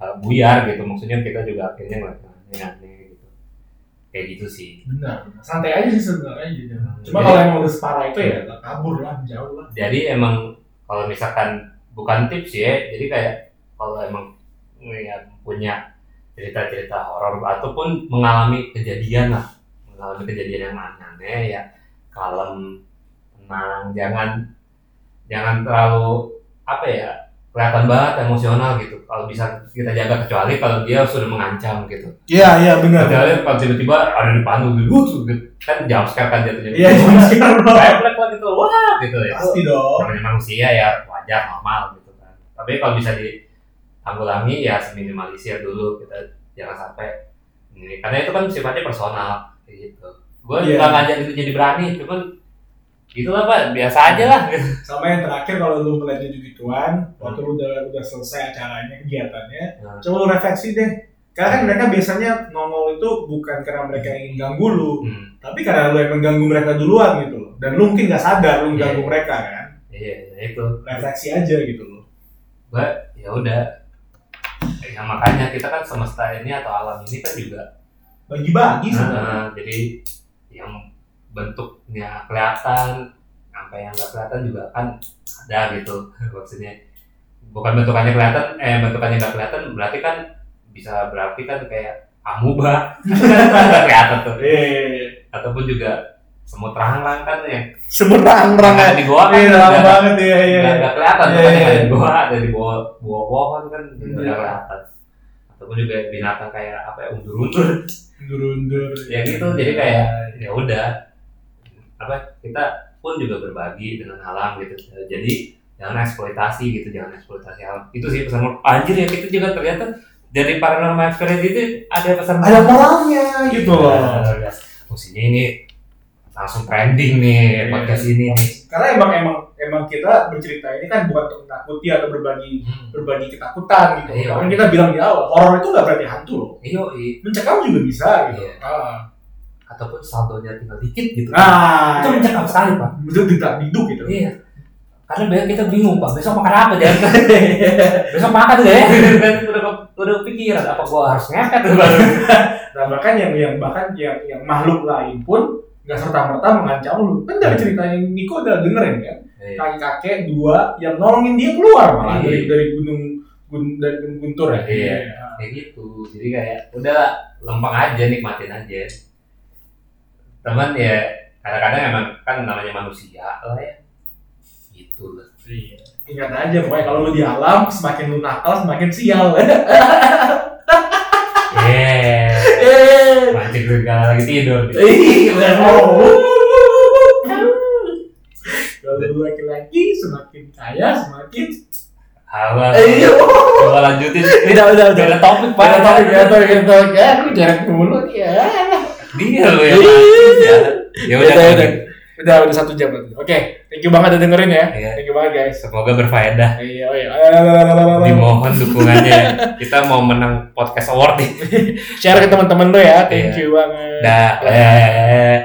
uh, buyar gitu. Maksudnya kita juga akhirnya ngeliat aneh-aneh gitu kayak gitu sih. Benar. Santai aja sih sebenarnya gitu. Cuma kalau emang udah separah itu ya nggak kabur lah jauh lah. Jadi emang kalau misalkan bukan tips ya jadi kayak kalau emang ya, punya cerita-cerita horor ataupun mengalami kejadian lah. Mengalami kejadian yang aneh-aneh ya kalem tenang jangan jangan terlalu apa ya kelihatan banget emosional gitu. Kalau bisa kita jaga kecuali kalau dia sudah mengancam gitu. Iya iya benar. Kecuali kalau tiba-tiba ada di depan lu gitu. Kan jam sekarang kan jatuhnya. Iya cuma sekarang kayak black lah gitu wah gitu ya. Pasti dong. Namanya manusia ya wajar normal gitu kan. Tapi kalau bisa ditanggulangi ya seminimalisir dulu kita jangan sampai ini. Karena itu kan sifatnya personal gitu. Gue Iya. nggak ngajak itu jadi berani cuman gitulah pak. Biasa aja lah. Sama yang terakhir kalau lu melihat gitu gituan waktu lu udah udah selesai acaranya kegiatannya Hmm. coba lu refleksi deh. Karena kan mereka biasanya nongol itu bukan karena mereka ingin ganggu lu hmm. tapi karena lu emang ganggu mereka duluan gitu loh. Dan lu mungkin nggak sadar lu ganggu Iya. mereka kan? Iya ya itu. Refleksi aja gitu loh. Gue ya udah. Ya makanya kita kan semesta ini atau alam ini kan juga bagi-bagi sebenarnya. Nah, jadi yang bentuknya kelihatan sampai yang nggak kelihatan juga kan ada gitu. Maksudnya bukan bentukannya kelihatan eh bentukannya nggak kelihatan berarti kan bisa berarti kan kayak amuba. Kan nggak kelihatan tuh. Eh ataupun juga semut rangrang kan yang semerang-rang ada di goa kan iya banget ya iya nggak kelihatan Iya, kan iya, iya. di goa ada di bawah bawah pohon kan Iya. nggak kelihatan. Ataupun juga binatang kayak apa ya undur-undur. Undur-undur ya gitu jadi kayak ya udah apa kita pun juga berbagi dengan alam gitu jadi jangan eksploitasi gitu jangan eksploitasi alam itu sih pesan anjir ya kita juga ternyata dari paranormal experience itu ada pesan ada moralnya gitu loh Nah, Fungsinya ini langsung trending nih Iya. podcast ini nih. karena emang emang emang kita bercerita ini kan bukan untuk menakuti atau berbagi Hmm. berbagi ketakutan gitu Iya. kita bilang di awal horor itu nggak berarti hantu loh Iyo, i. mencekam juga bisa gitu Iya. ah. Ataupun saldonya tinggal dikit gitu. nah itu mencekam sekali pak. itu tidak diduk gitu Iya. Karena biar kita bingung pak, besok makan apa ya? besok makan gak ya? Udah udah pikiran apa gua harus ngepet baru. nah bahkan yang yang bahkan yang yang makhluk lain pun nggak serta merta mengancam lu kan dari cerita yang Niko udah dengerin kan Iya. kakek kakek dua yang nolongin dia keluar malah Iya. dari dari gunung gun, dari gunung guntur ya Iya. Kayak gitu. Jadi kayak udah lempeng aja nikmatin aja. Teman ya kadang-kadang emang kan namanya manusia lah ya. Gitu lah. Iya. Ingat aja pokoknya kalau lu di alam semakin lu nakal semakin sial. Yeah. Eh. Mancing segala lagi tidur. Ih, Kalau lu laki-laki semakin kaya semakin Hawa. Iya. Coba lanjutin. Udah udah udah. Beda topik pak. Pada topik ya topik ya topik ya aku jarak mulut ya. Dia lo yang lanjut ya. Udah. Udah udah. Udah udah satu jam berarti. Oke, thank you banget udah dengerin ya. Iya. Thank you banget guys. Semoga berfaedah. Iya, oh iya. Dimohon dukungannya ya. Kita mau menang podcast award nih. Share ke teman-teman lo ya. Thank Iya. you banget. Dah. Eh.